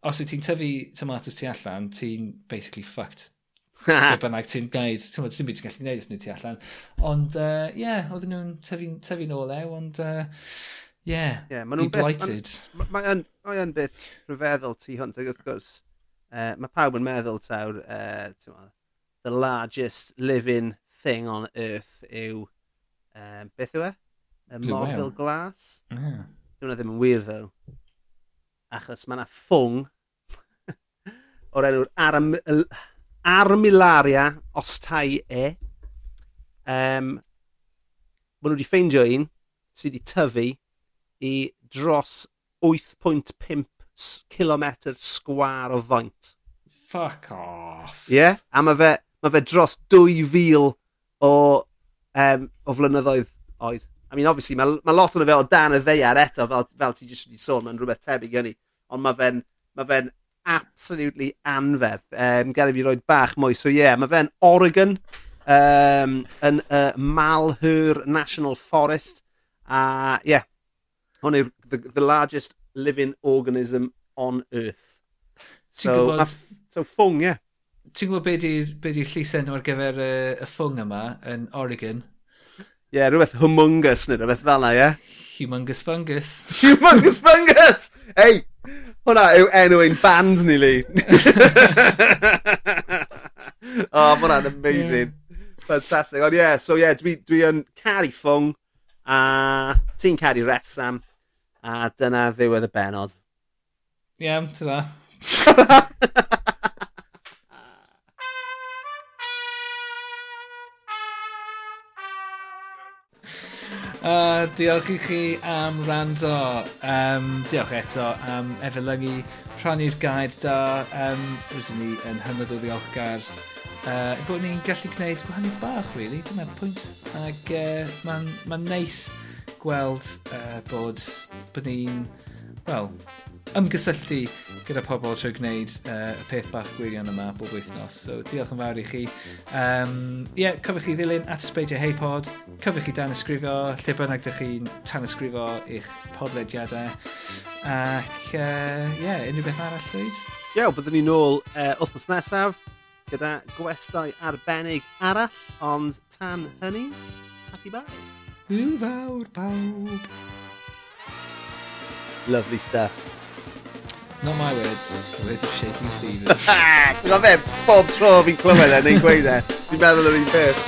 os wyt ti'n tyfu tomatoes ti allan, ti'n basically fucked. Be bynnag ti'n gwneud, ti'n meddwl, ti'n byd ti'n gallu gwneud nhw ti allan. Ond, ie, uh, yeah, oedden nhw'n tyfu'n tyfu nôl ew, ond, ie, uh, yeah, yeah, nhw'n blighted. Mae'n ma, ma, beth rhyfeddol ti hwnt, ac wrth gwrs, uh, mae pawb yn meddwl tawr, uh, the largest living thing on earth yw... Um, beth yw e? Y morfil glas. Yeah. Dwi'n ddim yn wir ddo. Achos mae yna ffwng o'r enw'r arm, armilaria ostai e. Um, Mae nhw wedi ffeindio un sydd wedi tyfu i dros 8.5 km sgwar o faint. Fuck off. Ie, yeah? a mae fe, ma fe dros 2,000 o, um, o flynyddoedd oed. I mean, obviously, mae ma lot o'n fe o dan y ddeiar eto, fel, fel ti jyst wedi sôn, mae'n rhywbeth tebyg yn ni. Ond mae fe'n ma fe absolutely anferth. Um, Gael i fi roed bach mwy. So ie, yeah, mae fe'n Oregon, um, yn uh, Malheur National Forest. A uh, ie, yeah, hwn yw'r the, the largest living organism on earth. So, gwybod... so ffwng, ie. Yeah. Ti'n gwybod beth yw'r be yw llys enw ar gyfer y, y ffwng yma yn Oregon? Ie, yeah, rhywbeth humongous neu rhywbeth fel yna, ie? Yeah? Humongous fungus. humongous fungus! Ei, hwnna yw enw ein band ni, Lee. o, oh, hwnna'n amazing. Yeah. Fantastic. Ond ie, yeah, so ie, yeah, dwi, dwi yn caru ffwng a ti'n caru Rexham a dyna ddiwedd y benod. Ie, yeah, ta da. Uh, diolch i chi am rando. Um, diolch eto am efelygu rhannu'r gair da. Um, Rydyn ni yn hynod o ddiolchgar uh, bod ni'n gallu gwneud gwahaniaeth bach, really. Dyna'r pwynt. Ac uh, mae'n ma neis gweld uh, bod, bod ni'n, wel, ymgysylltu gyda pobl trwy gwneud uh, y peth bach gwirion yma bob wythnos. So diolch yn fawr i chi. Um, yeah, cofiwch chi ddilyn at ysbeidio heipod. Cofiwch chi dan ysgrifo lle bynnag ydych chi'n tan ysgrifo eich podlediadau. Ac ie, uh, yeah, unrhyw beth arall llwyd? Ie, yeah, byddwn ni'n ôl uh, wythnos nesaf gyda gwestau arbennig arall, ond tan hynny, tati bawr. Hwyl fawr pawb. Lovely stuff. Not my words, the words of Shaking Stevens. Ti'n gwybod be, bob tro fi'n clywed e, neu'n gweud e, fi'n meddwl yr un peth.